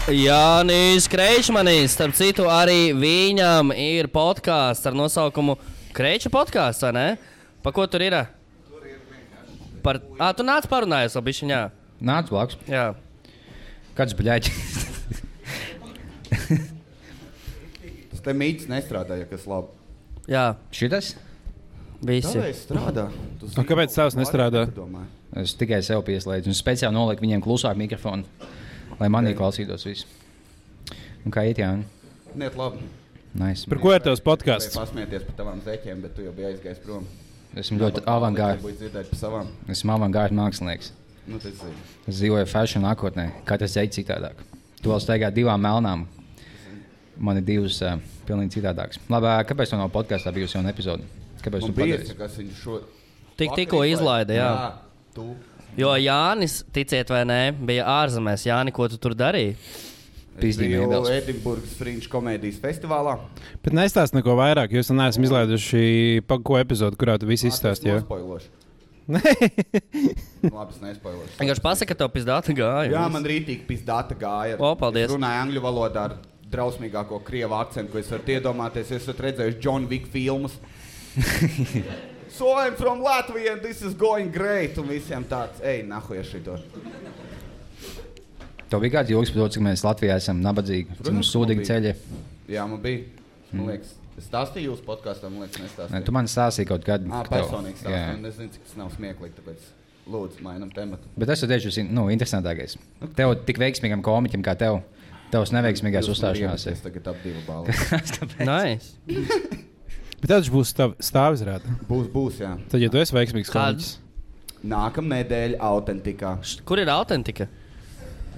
Jānis Kreičmanis, starp citu, arī viņam ir podkāsts ar nosaukumu Kreiča podkāsts, vai ne? Pa ko tur ir? Par... Ah, tu nāc parunājies, labi, viņa. Nāc blakus. Jā. Kāds bļaļ? Tas te mīts nestrādāja, kas labi. Jā, Šitas? visi. Kāpēc strādā? Tu A, kāpēc tavs nestrādā? Es tikai sev pieslēdzu. Un speciāli noliku viņiem klusāku mikrofonu, lai manī klausītos viss. Un kā iet, Jānis? Niet labi. Nice. Par ko ir tavs podkāsts? pasmieties par tavām zeķēm, bet tu jau biji aizgājis prom. Esmu ļoti avangārds. Esmu avangārds mākslinieks. Nu. Es dzīvoju fashion nākotnē. Katrs veids citādāk. Tu vēl staigā divām melnām. Man ir divas uh, pilnīgi citādākas. Labi, kāpēc tā nav podkāstā bijusi jauna epizode? Kāpēc Man tu padarīji? kas viņu šo... Tik, tikko izlaida, jā. Jā, tu. Jo Jānis, ticiet vai nē, bija ārzemēs. Jāni, ko tu tur darīji? Biju. Edinburgas Fringe komēdijas festivālā. Bet nestāst neko vairāk, jo es neesmu izlaiduši pa ko epizodu, kurā tu visu izstāstīji. Nē. Labi, es nespoilošu. Vienkārši pasaka, ka tev pizdāta gāja. Jā, man rītīgi pizdāta gāja. O, paldies. Es runāju angļu valodā ar drausmīgāko krievu akcentu, ko es varu iedomāties. Es esmu redzējis John Wick filmas. so I'm from Latvia and this is going great. Un visiem tāds, ej, nahuja šito. Tev bija kāds joks par to, cik mēs Latvijā esam nabadzīgi, cik mums sūdīgi man bija. ceļi. Jā, man bija. Man liekas, es stāstīju jūsu podkāstā, man liekas, Nē, nestāstīju. Tu man stāstīji kaut kādu Jā. stāstīju. un Es nezinu, cik tas nav smieklīgi, tāpēc lūdzu, mainam tematu. Bet tas ir nu, interesantākais. Tev tik veiksmīgam komiķim kā tev, tavs neveiksmīgās uzstāšanās. iemeties tagad ap divu balvu. Nice. Bet tas būs stāvizrāde. Būs, būs, jā. Tad, ja tu esi veiksmīgs komiķis, Nākamā nedēļa autentikā. Kur ir autentika?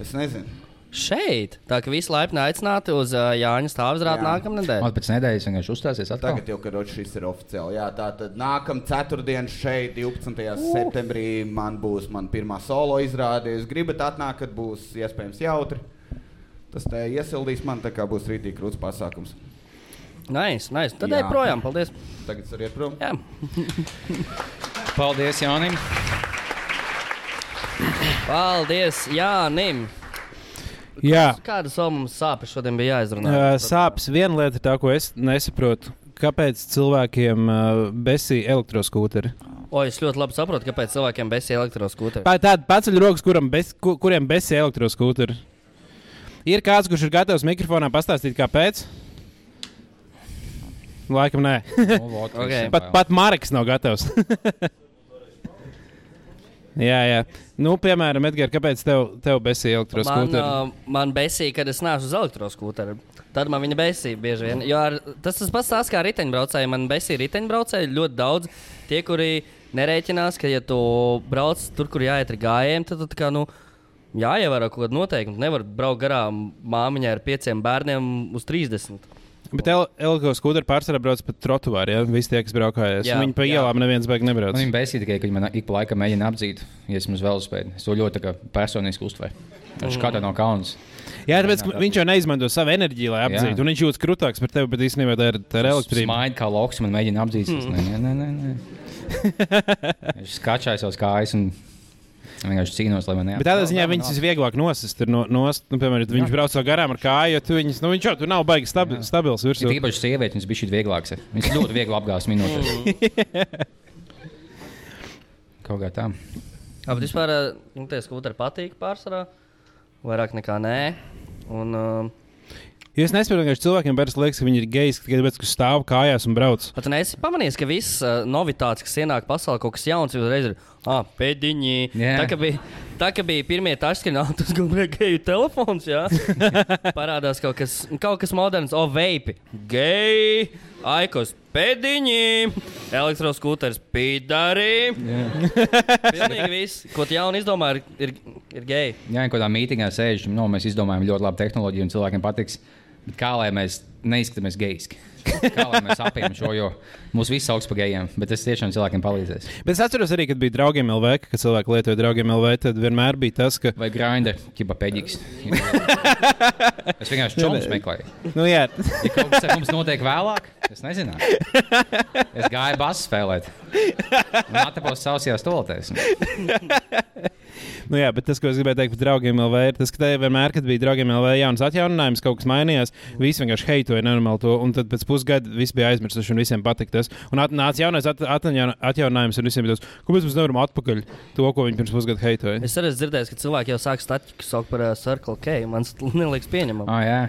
Es nezinu. Šeit. Tā kā visi laipni aicināti uz uh, Jāņa stāvzrādi Jā. nākamā nedēļa. Man pēc nedēļas vienkārši uzstāsies atkal. Tagad jau, kad šis ir oficiāli. Jā, tā tad nākamā ceturtdiena šeit, 12. septembrī, man būs mana pirmā solo izrāde. Jūs gribat atnākt, kad būs iespējams jautri. Tas te iesildīs man, tā kā būs rītīgi krūts pasākums. Nice, nice. Tad ej projām. Paldies. Tagad es varu iet prom. Jā. Paldies, Jānim! Paldies Jānim. jā, Kādas vēl mums sāpes šodien bija jāizrunā? uh, sāpes viena lieta ir tā, ko es nesaprotu. Kāpēc cilvēkiem uh, besī elektroskūteri? O, es ļoti labi saprotu, kāpēc cilvēkiem besī elektroskūteri. Pa- Tāda paceļ rokas, kuram bes, ku, kuriem besī elektroskūteri. Ir kāds, kurš ir gatavs mikrofonā pastāstīt, kāpēc? Laikam nē. Nu, vot, Ok. visiem pat, pat Marks nav gatavs. jā, jā. Nu, piemēram, Edgars, kāpēc tev, tev besī Man, elektroskūteri? uh, man besīja, kad es nāku uz elektroskūteri. Tad man viņa besīja bieži vien. Jo ar, tas tas pats tās kā riteņbraucēji. Man besīja riteņbraucēji ļoti daudz. Tie, kuri nerēķinās, ka, ja tu brauc tur, kur jāiet ar gājējiem, tad tu kā, nu, jāievēro kaut kāda noteikuma. Tu nevari braukt garām māmiņai ar pieciem bērniem uz 30. Bet elektroskūteri pārsvarā brauc pa trotuāru. Ja? Visi tie, kas braukājās, Jā, viņi pa jā. ielām neviens beigas nebrauc. Man viņa besīja tikai, ka viņi man ik pa laikam mēģina apdzīt, ja esmu uz velospēdu. Es to ļoti personiski uztveru. Viņš Mm. katra no kaunas. Jā, tāpēc viņš jau neizmanto savu enerģiju, lai apdzītu. Jā. Un viņš jūtas krūtāks par tevi, bet īstenībā tā ir, tā ir elektrība. Smaida kā loks, man mēģina apdzīt. Mm. Nē, nē, nē, nē. Viņš skačāja savus kājas un vienkārši cīnās, lai man Bet neapdzīt. tādā ziņā viņas visvieglāk nosist. Ir no, nost, nu, piemēram, ja viņš brauc garām ar kāju, jo tu viņas, nu, viņš jau tur nav baigi stabi, stabils Ir virsū. īpaši sievietes, viņas bija šī vieglākas. Viņas ļoti viegli apgāzt minūtēs. Kaut kā tā. Jā, bet vispār ā, nu, tie skūteri patīk pārsvarā. Vairāk nekā nē. Un, uh, Jo es nesaprotu, ka cilvēkiem parasti liekas, ka viņi ir geji tikai tāpēc, ka stāv kājās un brauc. Bet tu neesi pamanījis, ka viss uh, novitāts, kas ienāk pasaulē, kaut kas jauns, jau uzreiz ir ah, pēdiņi. Jā. Tā, ka bija, tā kā bija pirmie taškini, tas gluži geju telefons, jā. Parādās kaut kas, kaut kas moderns, o, veipi, geji, aikos, pēdiņi, elektroskūters, pīdari. Pilnīgi viss, ko tu jauni izdomā, ir, ir, ir geji. Jā, kaut kādā mītīgā sēž, no, mēs izdomājam ļoti labu tehnoloģiju un cilvēkiem patiks. Bet kā lai mēs neizskatāmies gejiski? Kā lai mēs apjām šo, jo mūs viss sauc par gejiem, bet tas tiešām cilvēkiem palīdzēs. Bet es atceros arī, kad bija draugiem LV, kad cilvēki lietoja draugiem LV, tad vienmēr bija tas, ka. Vai grāmatā, ķipa peģiks. Es vienkārši čomus meklēju. Nu, jā, Ja kaut kas mums notiek vēlāk, es nezinu. Es gāju basu spēlēt. Un atpūtos savās toaletēs. Nu, jā, bet tas, ko es gribēju teikt par draugiem LV, ir tas, ka te vienmēr, kad bija draugiem LV jauns atjauninājums, kaut kas mainījās, visi vienkārši heitoja nenormāli to, un tad pēc pusgada viss bija aizmirsuši un visiem patika tas. Un atnāca jaunais at, atjaun- atjauninājums, un visiem bija tas, kāpēc mēs nevaram atpakaļ to, ko viņi pirms pusgada heitoja. Es arī esmu dzirdējis, ka cilvēki jau sāk statiku saukt par uh, Circle K. Man tas neliekas pieņemami. Ah, jā.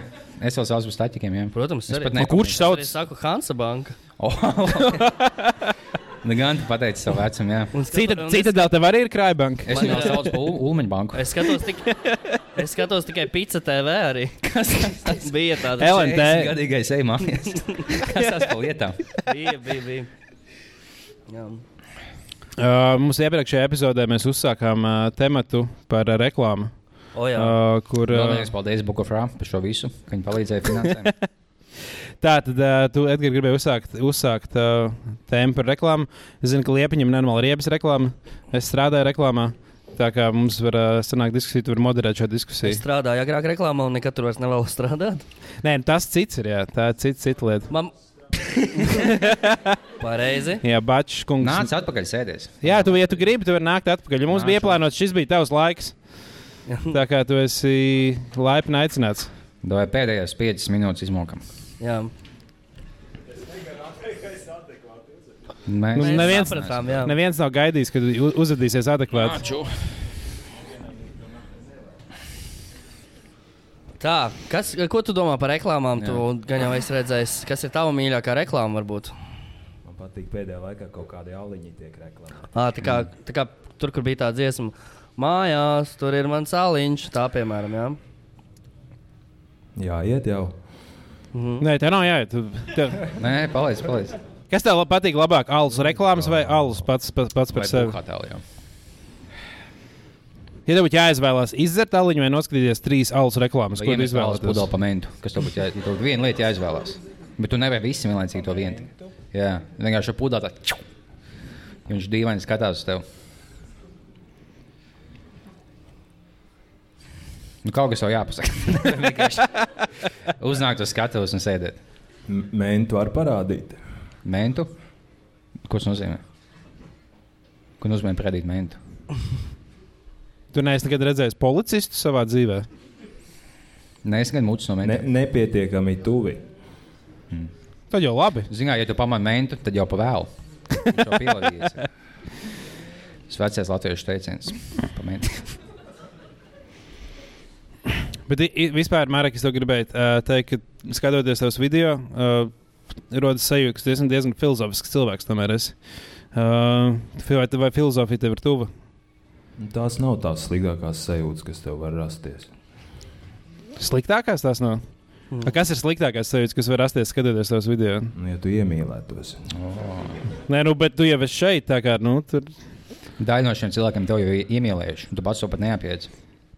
Es vēl saucu par staķikiem. Jā. Protams, Es arī. pat Nu, kurš sauc? Es saku Hansa Banka. Oh, Nu, gan tu pateici savu vecumu, Cita, cita dēļ tev arī ir krājbanka. Es viņu saucu par Ul- Ulmaņu banku. Es skatos, tik, es skatos tikai Pizza TV. Arī. Kas tas bija? Tāds. LNT. Gadīgais ej mājās. Kas tas par lietām? bija. bija, bija. Jā. Uh, mums iepriekšējā epizodē mēs uzsākām uh, tematu par uh, reklāmu. O, jā. Uh, kur, uh, paldies Bukofrā par šo visu, ka viņi palīdzēja finansēt. tā tad uh, tu, Edgars, gribēji uzsākt, uzsākt uh, tēmu par reklāmu. Es zinu, ka Liepiņam ir normāli riebas reklāma. Es strādāju reklāmā. Tā kā mums var uh, sanākt diskusija, tu vari moderēt šo Es diskusiju. strādāju agrāk reklāmā, un nekad tur vairs nevēlu strādāt. Nē, nu, tas cits ir, jā, tā ir cita, cita lieta. Man... Pareizi. Jā, Bačs kungs. Nāc atpakaļ sēdēs. Jā, tu, ja tu gribi, tu vari nākt atpakaļ. Ja mums Nākšu. bija ieplānots, šis bija tavs laiks. Tā kā tu esi laipni aicināts. Vai pēdējās 5 minūtes izmokam? Jā. Mēs Nu, neviens, sapratām, jā. neviens nav gaidījis, kad uzvedīsies adekvāti. Nāču. Tā, kas, ko tu domā par reklāmām? Jā. Tu gan jau esi redzējis, kas ir tava mīļākā reklāma, varbūt. Man patīk pēdējā laikā kaut kādi auliņi tiek reklamēti. À, tā, kā, tā kā tur, kur bija tā dziesma, mājās, tur ir mans sāliņš. Tā, piemēram, jā. Jā, iet jau. Nē, tā nav jāiet. Tu- tev- Nē, paliec, paliec. Kas tev patīk labāk? Alus reklāmas vai alus pats, pats, pats par sevi? jau? Ja tev būtu jāizvēlās izdzert aliņu vai noskatīties trīs alus reklāmas, ko tu iemest vēlas izvēlētos? pudeles pamentu, kas tev būtu jā, tev būtu viena lieta jāizvēlās. Bet tu nevari visi vienlaicīgi to vienu. Jā, vienkārši pudelē tā. viņš dīvaini skatās uz tevi. Nu, kaut kas jau jāpasaka. Vienkārši Uznākt uz skatuves un sēdēt. M- Mentu var parādīt. Mentu? Ko tas nozīmē? Ko nozīmē parādīt mentu? Tu neesi nekad redzējis policistu savā dzīvē. Nē, es gan mūcu no Ne, mentu. nepietiekami tuvi. Tad jau labi. Zinām, ja tu pamani mentu, tad jau pa vēlu. Viņš jau pierādījies. Tas vecais latviešu teiciens. Pamēģini. Bet vispār, Marek, es tev gribēju teikt, ka skatoties tavus video, uh, rodas sajūta, ka tu esi diezgan filozofisks cilvēks. Tomēr esi. Uh, vai, vai filozofija tev ir tuva? Tās nav tās sliktākās sajūtas, kas tev var rasties. Sliktākās tās nav. Mm. Kas ir sliktākais sajūta, kas var rasties skatoties tavus video? Nu, Ja tu iemīlētos, Nē, nu, bet tu jau esi šeit, tā kā nu, tur. Daļa no šiem cilvēkiem tev jau ir iemīlējuši. un Tu pats to pat neapiedzi.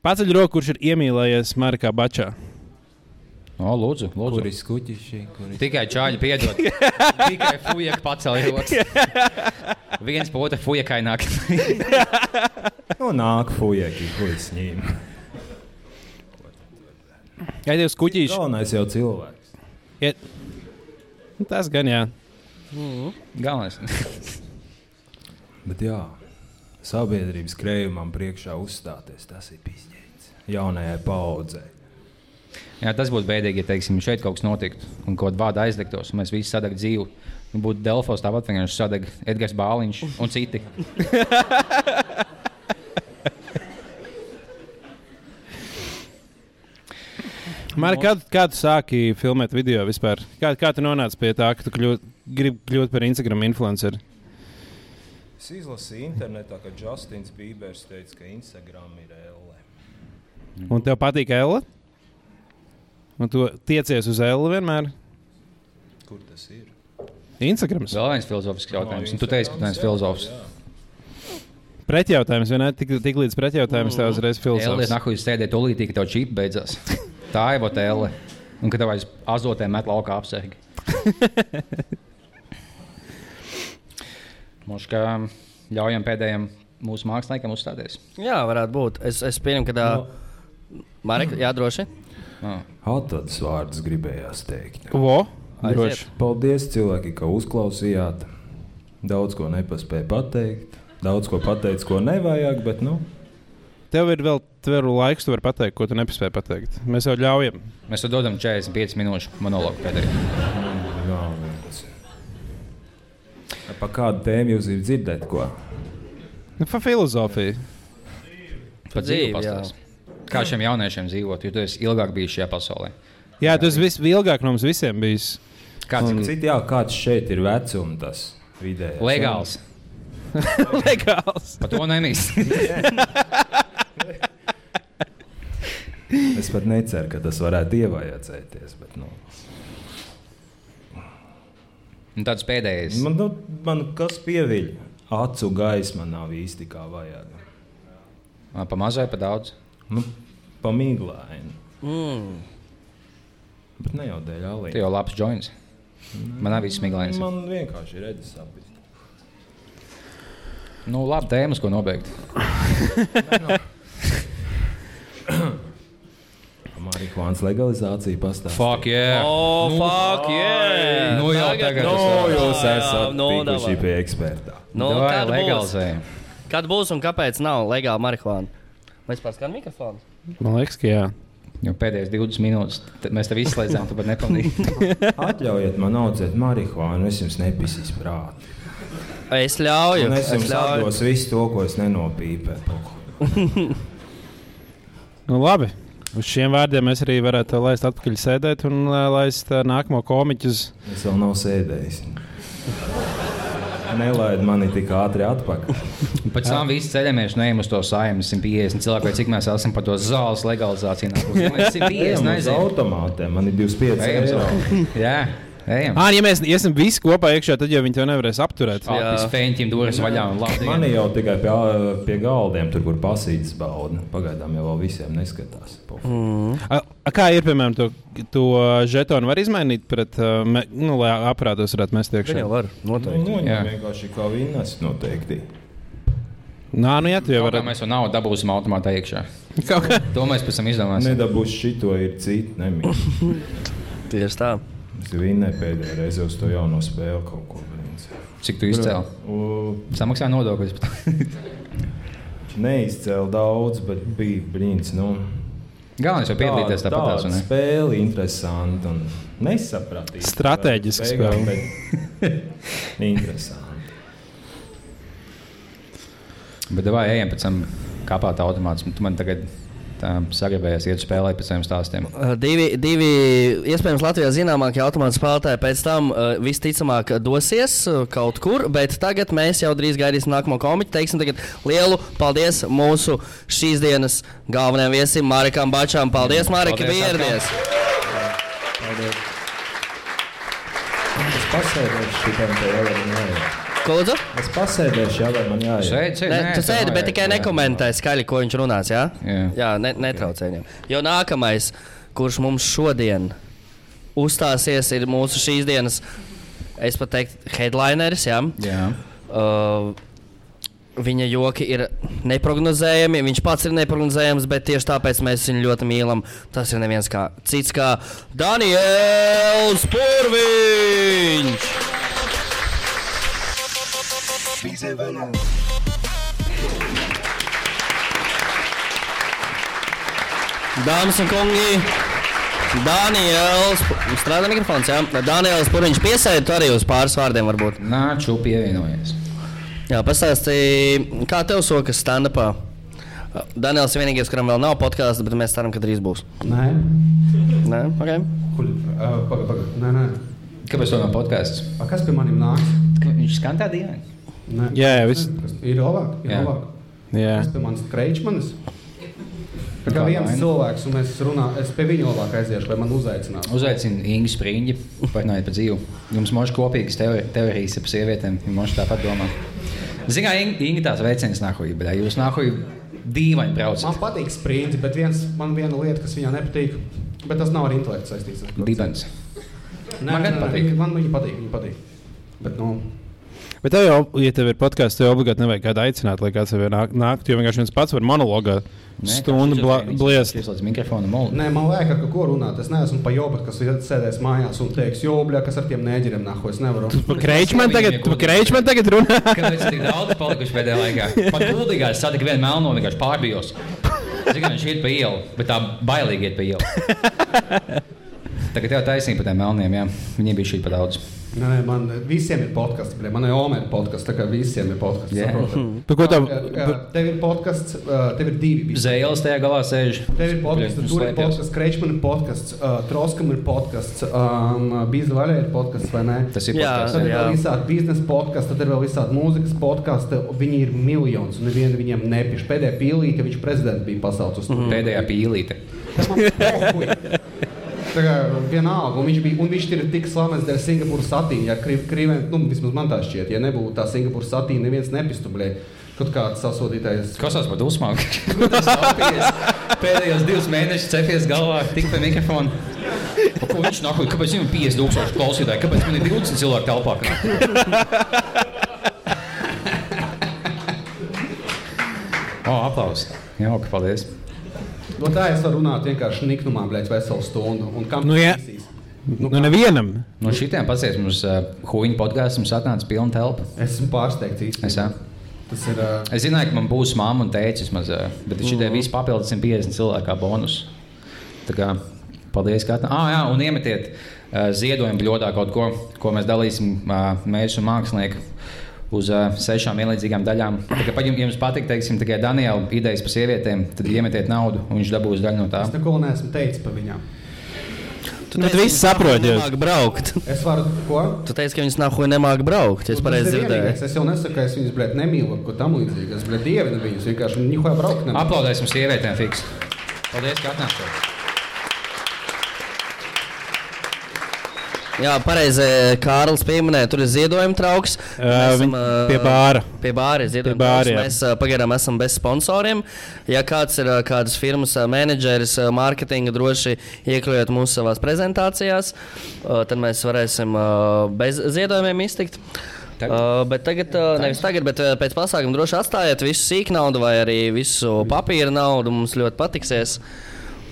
Paceļ roku, kurš ir iemīlējies Markā Bačā. O, lūdzu, lūdzu. Kur ir skuķiši? Kur ir... Tikai čāļi piedod. Tikai fujaka pacēla rokas. Viens pa otru fujakai nāk. Nu, nāk fujaki, ko es ņēmu. Jā, divas kuģīši. Galvenais jau cilvēks. Iet. Nu, Tas gan jā. Galvenais. Bet jā, sabiedrības krējumam priekšā uzstāties, tas ir pizģēts. Jaunajai paudzei. Jā, tas būtu bēdīgi, ja teiksim, šeit kaut kas notiktu un kaut kāda vārda aizliktos, un mēs visi sadegtu dzīvi. Nu, Būtu Delfos tāpat vienkārši sadeg Edgars Bāliņš un citi. Mari, kā, kā tu sāki filmēt video vispār? Kā, kā tu nonāci pie tā, ka tu kļūt, gribi kļūt par Instagram influenceru? Es izlasīju internetā, ka Justins Bībers teica, ka Instagram ir elle. Un tev patīk Ella? Un tu tiecies uz Ella vienmēr? Kur tas ir? Instagrams. Vēl viens filozofisks jautājums. Un tu teici, ka tu neesi filozofs. Pretjautājums, vai ne? Tik, tik līdz pretjautājums tev uzreiz Elliot, filozofs. nahu, jūs sēdējat tolītī, ka tev čīpa beidzās. Tā ir votēle. Un ka tev aiz azotē met laukā apsēgi. Mums kā ļaujam pēdējiem mūsu māksliniekam uzstāties. Jā, varētu būt. Es, es pieņemu, ka tā No. Marika, jā, droši. Atlases vārdus gribējās teikt. Vo? Droši. Paldies, cilvēki, ka uzklausījāt. Daudz ko nepaspēju pateikt. Daudz ko pateicu, ko nevajag, bet nu, Tev ir vēl tveru laiks, tu vari pateikt, ko tu nepaspēji pateikt. Mēs jau ļaujam. Mēs tev dodam 45 minūšu monologu pēdējā. galvenais. Pa kādu tēmu jūs gribat dzirdēt? Ko? Nu, pa filozofiju. Par dzīvi, dzīvi pastāst. Kā šiem jauniešiem dzīvot, jo tu esi ilgāk bijis šajā pasaulē? Jā, tas viss ilgāk no mums visiem bijis. Kāds Cik ir citi, jā, kāds šeit ir vecums, tas vidējais? legāls? Legāls. Par to nemīs. Es pat neceru, ka tas varētu ievajadzēties. Bet, nu, Un tāds pēdējais. man, nu, man kas pieviļ? Acu gaisma nav īsti kā vajag. Pa mazai, pa daudz. Nu, Pamīglāini. Mm. Bet ne jau dēļ Tu alīna. jau labs joints. Man nav viss smiglains. Man vienkārši ir redzes apziņa. Nu, labi, tēmas, ko nobeigt. Marihuānas legalizācija pastāv. Fuck, yeah. Oh, fuck, yeah! Nu jau tagad Nu, tas- jūs esat nu, tikuši pie eksperta. Nu, Davai, kad būs? Kad būs un kāpēc nav legāla marihuāna? Mēs pārskatām mikrofonu. Man liekas, ka jā. Jo pēdējās 20 minūtes tad mēs tev izslēdzām, tu pat nepamanīji. Atļaujiet man audzēt marihuānu, es jums nepisīs prātā. Es ļauju. Un es jums atdošu visu to, ko es nenopīpēju. Nu, labi. Uz šiem vārdiem mēs arī varētu laist atpakaļ sēdēt un laist nākamo komiķu. uz- Es vēl nav sēdējis. Nelaid mani tik ātri atpakaļ. Pēc tam viss ceļamies, neejam uz to saimnes 150 cilvēku, vai cik mēs esam par to zāles legalizāciju. Mēs 150 Ejam uz nezinām. automātiem, man ir 25 Ejam, eiro. Jā, ejam. Ah, ja mēs iesim visi kopā iekšā, tad jau viņi to nevarēs apturēt. Apis feņķim durvis vaļā un labi. Man jau tikai pie, pie galdiem, tur, kur pasīdz bauda. Pagaidām jau vēl visiem neskatās. Mm. Kā ir, piemēram, to, to žetonu var izmainīt pret, uh, me, nu, lai aparātos varētu mest iekšā? jau var. Nu, Noteikti. nu, Jā. vienkārši kā vinnas noteikti. Nā, nu jā, tu jau vari. mēs jau naudu dabūsim automātā iekšā. Kaut kā. To mēs pēc tam izdomāsim. Nedabūs šito ir citi. nemīl. Tieši tā. Es vinnēju pēdējo reizi uz to jauno spēli kaut ko. Cik tu izcēli? U- Samaksā nodokļus. Neizcēlu daudz, bet bija brīnums. Nu, Galvenais jau piedalīties tā- tāpat. tāda spēle, interesanti un nesapratīga. Stratēģiska Beigām, bet Interesanti. Bet vai ejam pēc tam kāpāt automātus? Tu man tagad sagribējies iet spēlēt pēc saviem stāstiem. Uh, Divi, divi iespējams Latvijā zināmākie automātu spēlētāji pēc tam uh, visticamāk dosies uh, kaut kur, bet tagad mēs jau drīz gaidīsim nākamo komiķu. Teiksim tagad lielu paldies mūsu šīs dienas galvenajam viesim Marikam Bačām. Paldies, Marika, ka Paldies, ieradies! Es pasēdēšu šitam te jau, man jāiet. Ko lūdzu? Es pasēdēšu jau, vai man jāiet. Šeit, šeit. Ne, nē, tu sēdi, bet tikai jā. nekomentē skaļi, ko viņš runās. Jā, Jā. jā ne, netraucē viņam. Jo nākamais kurš mums šodien uzstāsies, ir mūsu šīs dienas, es pat teiktu, headlineris. Jā. Jā. Uh, viņa joki ir neparedzējami. Viņš pats ir neparedzējams, bet tieši tāpēc mēs viņu ļoti mīlam. Tas ir neviens kā cits kā Daniels Purviņš! Dāmas un kungi, Daniels, strādā mikrofons, jā. Daniels Purviņš piesēdi tu arī uz pāris vārdiem varbūt. Nāču pievienojies. Jā, pastāstīja, kā tev sokas stand-upā. Daniels ir vienīgais, kuram vēl nav podkāsts, bet mēs ceram, ka drīz būs. Nē, Nē, okay. Kuļ, uh, paga, paga. Nē, nē. Kāpēc to nav podkāsts? A, kas pie maniem nāks? Viņš skan tā dīvaini. Nē. Jā, jā, viss. Ir labāk. Ir Jā. labāk. Jā. Kas pie manis kreičmanis? Tā kā Kā viens vaina? cilvēks, un es runāju, es pie viņa labāk aiziešu, lai man uzaicinātu. Uzaicinu Ingu Spriņģi, parunājiet par dzīvi. Jums možda kopīgas teori- teorijas par sievietēm, viņa možda tāpat domā. Zinām, Inga, Inga tās veicinājas nākotnē, bet jūs nākotnē dīvaini Man braucat. patīk sprinti, bet viens, man viena lieta, kas viņā nepatīk, bet tas nav ar intelektu saistīts. Dibens. Nē, Man nē, gan nē, patīk. Man viņa patīk, viņa patīk. Bet, nu, Bet tev jau, ja tev ir podkāsts, tev obligāti nevajag kādu aicināt, lai kāds tev nāk, nāktu. Jo vienkārši viens pats var monologā stundu bliest. Viņš ir mikrofona molu. Nē, man vajag ar ko runāt. Es neesmu pa jobu, kas ir sēdējis mājās un teiks, jobļā, kas ar tiem nēģeriem nahu. Es nevaru. Pa kreičman tagad, pa kreičman tagad runā. Kāpēc tik daudz palikuši pēdējā laikā? Pat gudrīgā es satiku vienu melno, vienkārši pārbijos. Zinu, viņš iet pa ielu, bet tā bailīgi iet pa ielu. Tagad jau taisnība par tiem melniem, jā. Viņiem bija šī pa daudz. Nē, nē, man visiem ir podkāsts. Manai omai ir podkāsts, tā kā visiem ir podkāsts. Jā. saprotat? Pa ko tev- Tev ir podkāsts, tev ir divi. Zēles tajā galā sēž. Tev ir podkāsts, tur ir slēpjas. podkāsts, Kreičman ir podkāsts, uh, Troskam ir podkāsts, um, Bīza Vaļā ir podkāsts, vai ne? Tas ir Jā. podcasts. Tad ir Jā. vēl visādi biznesa podkāsti, tad ir vēl visādi mūzikas podkāsti. Viņi ir miljons, un neviena viņiem nepiš. Pēdējā pīlīte viņš prezidents bija pasaucis. Mm. Pēdējā pīlīte. Tā kā vienalga, un viņš, bija, un viņš ir tik slavens dēļ Singapūras satīna. Ja krivē, nu, vismaz man tā šķiet, ja nebūtu tā Singapūras satīna, neviens nepistublē. Kaut kāds sasodītais. Kas tas par dusmām? Pēdējos divus mēnešus cepies galvā, tik pie mikrofona. Ko viņš nāk? Kāpēc viņam ir 50 tūkstoši klausītāji? Kāpēc man ir 20 cilvēku telpā? O, oh, aplausi. Jauki, paldies. No tā es varu runāt vienkārši niknumā, blēķis, veselu stundu. Un kam Nu, jā. tas izsīs? Nu, nevienam. No šitiem pasies mums uh, huīņu podkāsts, mums atnāca pilna telpa. Esmu pārsteigts īstenībā. Es, jā. Tas ir. Uh, es zināju, ka man būs mamma un tēcis, maz, uh, bet šitie visi papildus 150 cilvēku kā bonus. Tā kā paldies, ka atnācāt. Ah, jā, un iemetiet uh, ziedojumu bļodā kaut ko, ko mēs dalīsim uh, mēs un mākslinieki. Uz uh, sešām vienlīdzīgām daļām. Tā kā pat jums, patīk, teiksim, tikai Daniela idejas par sievietēm, tad iemetiet naudu, un viņš dabūs daļu no tā. es neko neesmu teicis par viņām. Tu visi ka saprot, jūs. nemāk braukt. Es varu ko? Tu teici, ka viņas nav ko nemāk braukt. Es pareizi ir dzirdēju. Es jau nesaku, ka es viņus blēt, nemīlu, ko tam līdzīgi. Es blēt, dievinu viņus. Vienkārši viņi jau braukt. Aplaudēsim sievietēm, fiks. Paldies, ka atnācāt. Jā, pareizi. Kārlis pieminēja, tur ir ziedojuma trauks. Ā, viņ- pie bāra. Pie bāra ir ziedojuma bāra, trauks. jā. Mēs ā, pagaidām esam bez sponsoriem. Ja kāds ir ā, kādas firmas ā, menedžeris, ā, mārketinga droši iekļaujot mūsu savās prezentācijās, ā, tad mēs varēsim ā, bez ziedojumiem iztikt. Tagad? Uh, bet tagad, uh, nevis tagad, bet uh, pēc pasākuma droši atstājiet visu sīk naudu vai arī visu papīra naudu. Mums ļoti patiksies.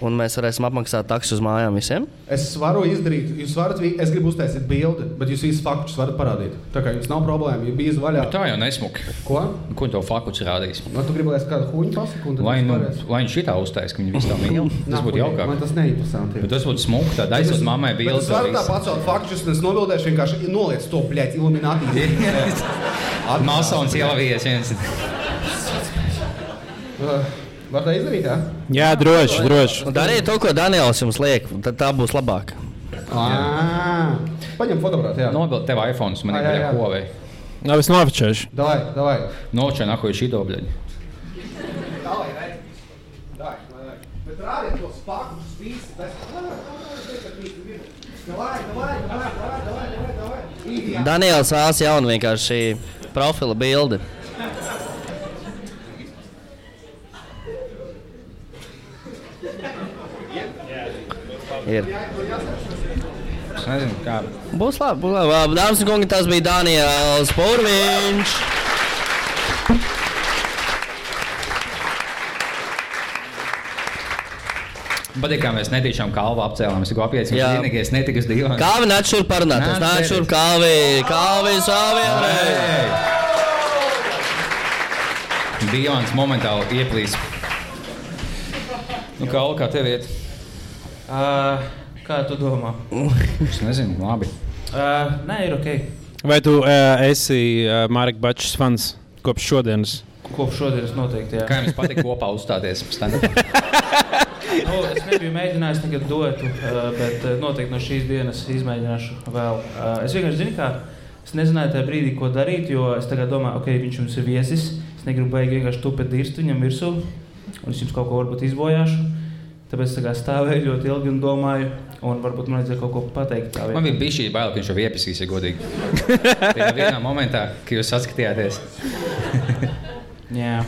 Un mēs varēsim apmaksāt taksu uz mājām visiem. Es varu izdarīt, jūs varat, es gribu uztaisīt bildi, bet jūs visus faktus varat parādīt. Tā kā jums nav problēma, ja bija vaļā. Tā jau nesmuki. Ko? Ko to fakuts rādīs? Nu, tu es kādu huņu pasaku? un tad Lai, nu, lai viņš šitā uztaisīs, ka viņi visi tā mīl, tas Nav būtu jaukāk. Man tas neinteresanti. Bet tas būtu smuki, tad aizsūt mammai Bet bildes. Es varu tā pacelt faktus, un es nobildēšu vienkārši noliec to, bļēt, iluminātī. Masons ielavījies viens. Var tā izdarīt, jā? Jā, droši, droši. Nu, Dariet to, ko Daniels jums liek, tad tā būs labāk. Paņem fotoaparātu, jā. Nobilt tev iPhone, man ir Ā, jā, bija jā. hovei. Nav es nofočēšu. Davai, davai. Nočē nahoju šī dobļaļa. Davai, davai. Davai, davai. Bet rādiet tos faktus, visi. Davai, davai, davai, davai, davai, davai. Daniels vēlas jaunu vienkārši profila bildi. Ir. Es nezinu, kā. Būs labi, būs labi. Dāmas un kungi, tas bija Daniels Pūraņš. Patīk, kā mēs netīšām kalvu apcēlām. Es tikai apjēdzu, ka vienīgais netika uz divām. Kāvi nāc šurp parunāties? Nāc, šurp, Kalvi, Kalvi, Savienē. Dievs momentāli ieplīs. Nu, kā kā tev iet? Uh, kā tu domā? Es nezinu, labi. Uh, nē, ir ok. Vai tu uh, esi uh, Marka Bačs fans kopš šodienas? Kopš šodienas noteikti. Jā. Kā jums patīk kopā uzstāties? nu, es nebiju mēģinājis nekad dotu, uh, bet noteikti no šīs dienas izmēģināšu vēl. Uh, es vienkārši zinu, kā. Es nezināju tajā brīdī, ko darīt, jo es tagad domāju, ok, viņš jums ir viesis. Es negribu baigi vienkārši tupēt dirstu viņam virsū, un es jums kaut ko varbūt izbojāšu. Tāpēc es tā stāvēju ļoti ilgi un domāju, un varbūt man vajadzēja kaut ko pateikt. Man bija šī baila, ka viņš jau iepisīs, ja godīgi. Tajā vienā momentā, kad jūs saskatījāties. Jā.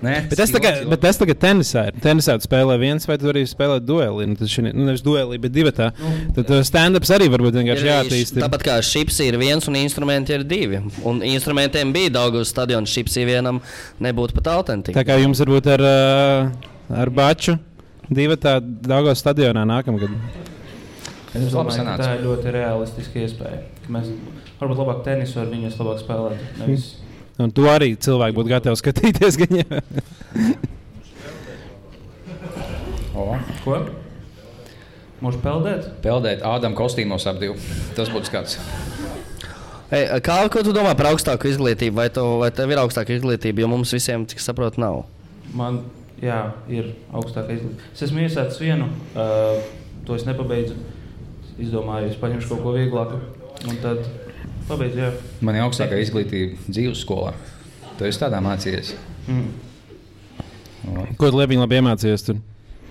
Nē, Bet tas tagad, bet tas tagad tenisā ir. Tenisā tu spēlē viens, vai tu arī spēlē dueli. Nu, tas šī, nu, nevis dueli, bet divi tā. Tad uh, stand-ups arī varbūt vienkārši Ir jāattīst. Tāpat kā šips ir viens un instrumenti ir divi. Un instrumentiem bija daudz uz stadiona. Šips ir vienam nebūtu pat autentika. Tā kā jums varbūt ar, uh, ar Baču divi tā Daugos stadionā nākamgad. Es labi domāju, ka tā ir ļoti realistiska iespēja. ka Mēs varbūt labāk tenisu ar viņu labāk spēlēt. Nevis Un to arī cilvēki būtu gatavi skatīties. Gan, ko? Mūžu peldēt? peldēt Ādam kostīmos ap divu. Tas būtu skats. Ei, kā, ko tu domā par augstāku izglītību? Vai, tu, vai tev ir augstāka izglītība? Jo mums visiem, cik saprotu, nav. Man jā, ir augstākā izglītība. Es esmu iesācis vienu, uh, to es nepabeidzu. Izdomāju, es paņemšu kaut ko vieglāku. Un tad pabeidzu. Jā. Man ir augstākā izglītība dzīves skolā. Tu esi tādā mācījies. Mm. Ko tu Leviņš labi iemācījies? Tur?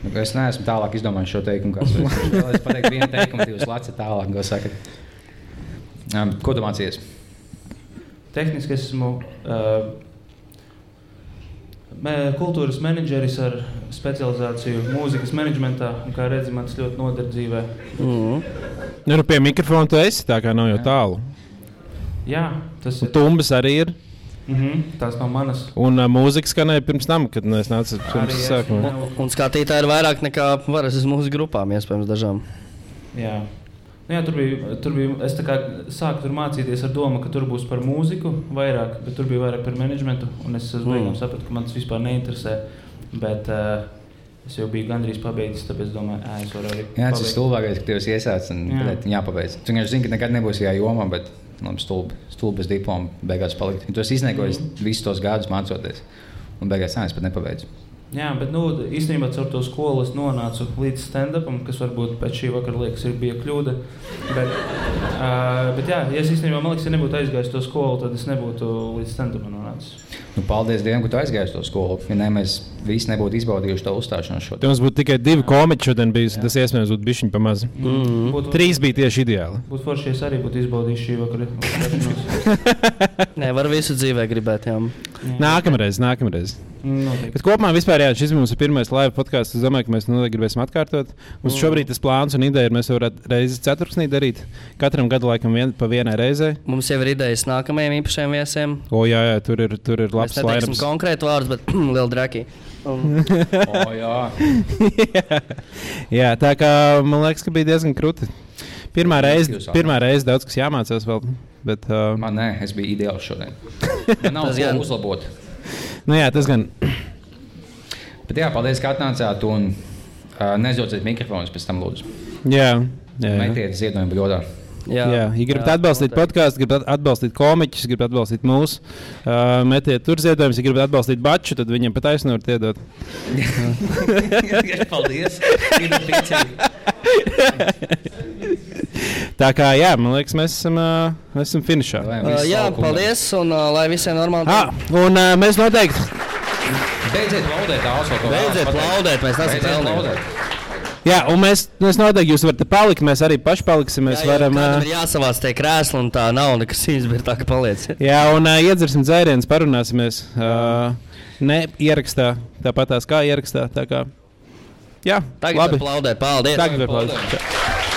Nu, Es neesmu tālāk izdomājis šo teikumu, kas ir. Es pateiktu, vienu teikumu, divas lacis tālāk. Ko, sakat? um, ko tu mācījies? Tehniski es esmu uh, kultūras menedžeris ar specializāciju mūzikas menedžmentā. Un, kā redzat, man tas ļoti noder dzīvē. Mm. Nu, nu, pie mikrofona tu esi tā kā nav jau tālu. Jā, tas Un ir. tumbas arī ir. Mm -hmm, tās nav manas. Un uh, mūzika skanēja pirms tam, kad es nācu pirms sākuma. ne- Un skatītāji ir vairāk nekā varas uz mūsu grupām, iespējams, dažām. Jā. Nu, jā, tur bija, tur bija. Es sāku tur mācīties ar domu, ka tur būs par mūziku vairāk, bet tur bija vairāk par menedžmentu. Es beigām Mm. sapratu, ka man tas vispār neinteresē. Bet uh, es jau biju gandrīz pabeidzis, tāpēc domāju, ē, es varu arī. Jā, tas ir stulbākais, ka tev iesācis un Jā. jā. jāpabeidz. Tu vienkārši zini, ka nekad nebūsi šajā jomā, bet nu, stulbi, stulbi bez diploma beigās palikt. Tu esi izniekojis mm. -hmm. visus tos gadus mācoties. Un beigās nē, es pat nepabeidzu. Jā, bet nu, īstenībā caur to skolu es nonācu līdz stand-upam, kas varbūt pēc šī vakara liekas, ir bija kļūda. Bet, uh, bet jā, ja es īstenībā, man liekas, ja nebūtu aizgājis to skolu, tad es nebūtu līdz stand-upam nonācis. Nu, paldies Dievam, ka tu aizgāji to skolu. Ja ne, mēs visi nebūtu izbaudījuši to uzstāšanos šodien. Te mums būtu tikai divi komiķi šodien bijis. Tas iespējams būtu bijis pamazs. Mm. Būtu, Trīs bija tieši ideāli. Būtu forši, ja es arī būtu izbaudījis šī vakara. Nē, var visu dzīvē gribēt. Jā. Nākamreiz, nākamreiz. Noteikti. Bet kopumā vispār, jā, šis mums pirmais live podkāsts. Es domāju, ka mēs noteikti gribēsim atkārtot. Mums Mm. šobrīd tas plāns un ideja ir, mēs varētu reizes ceturksnī darīt. Katram gadam laikam vien, pa vienai reizei. Mums jau ir idejas nākamajiem īpašiem viesiem. O, jā, jā, tur ir, tur ir labs neteiksim laivs. konkrētu vārdu, bet liela draki. Un, O, jā. jā, tā kā man liekas, ka bija diezgan krūti. Pirmā reize, pirmā reize daudz kas jāmācās vēl. Bet, uh, Man nē, es biju ideāls šodien. Man nav ko gan. uzlabot. nu, jā, tas gan. Bet jā, paldies, ka atnācāt un uh, nezauciet mikrofonus pēc tam, lūdzu. Jā, jā, jā. Metiet ziedojumu bļodā. jā, Jā, ja gribat atbalstīt noteikti. podkāstu, gribat atbalstīt komiķus, gribat atbalstīt mūsu, uh, metiet tur ziedojumus. Ja gribat atbalstīt baču, tad viņam pat aizsnu var iedot. paldies! Tā kā, jā, man liekas, mēs esam, uh, mēs esam finišā. Uh, jā, paldies, un uh, lai visiem normāli. Ah, un uh, mēs noteikti. Beidziet laudēt, Āso. Beidziet laudēt, mēs neesam pelnījuši. Jā, un mēs, mēs noteikti jūs varat palikt. Mēs arī paši paliksim. Mēs Jā, varam. Kādam Uh, ir jāsavāc tie krēsli, un tā nav nekas īsti, tā kā paliec. jā, un uh, iedzersim dzērienus, parunāsimies. Uh, ne ierakstā, tāpat tās kā ierakstā. Tā kā Jā, Tagad labi. aplaudēt, paldies! Tagad aplaudēt.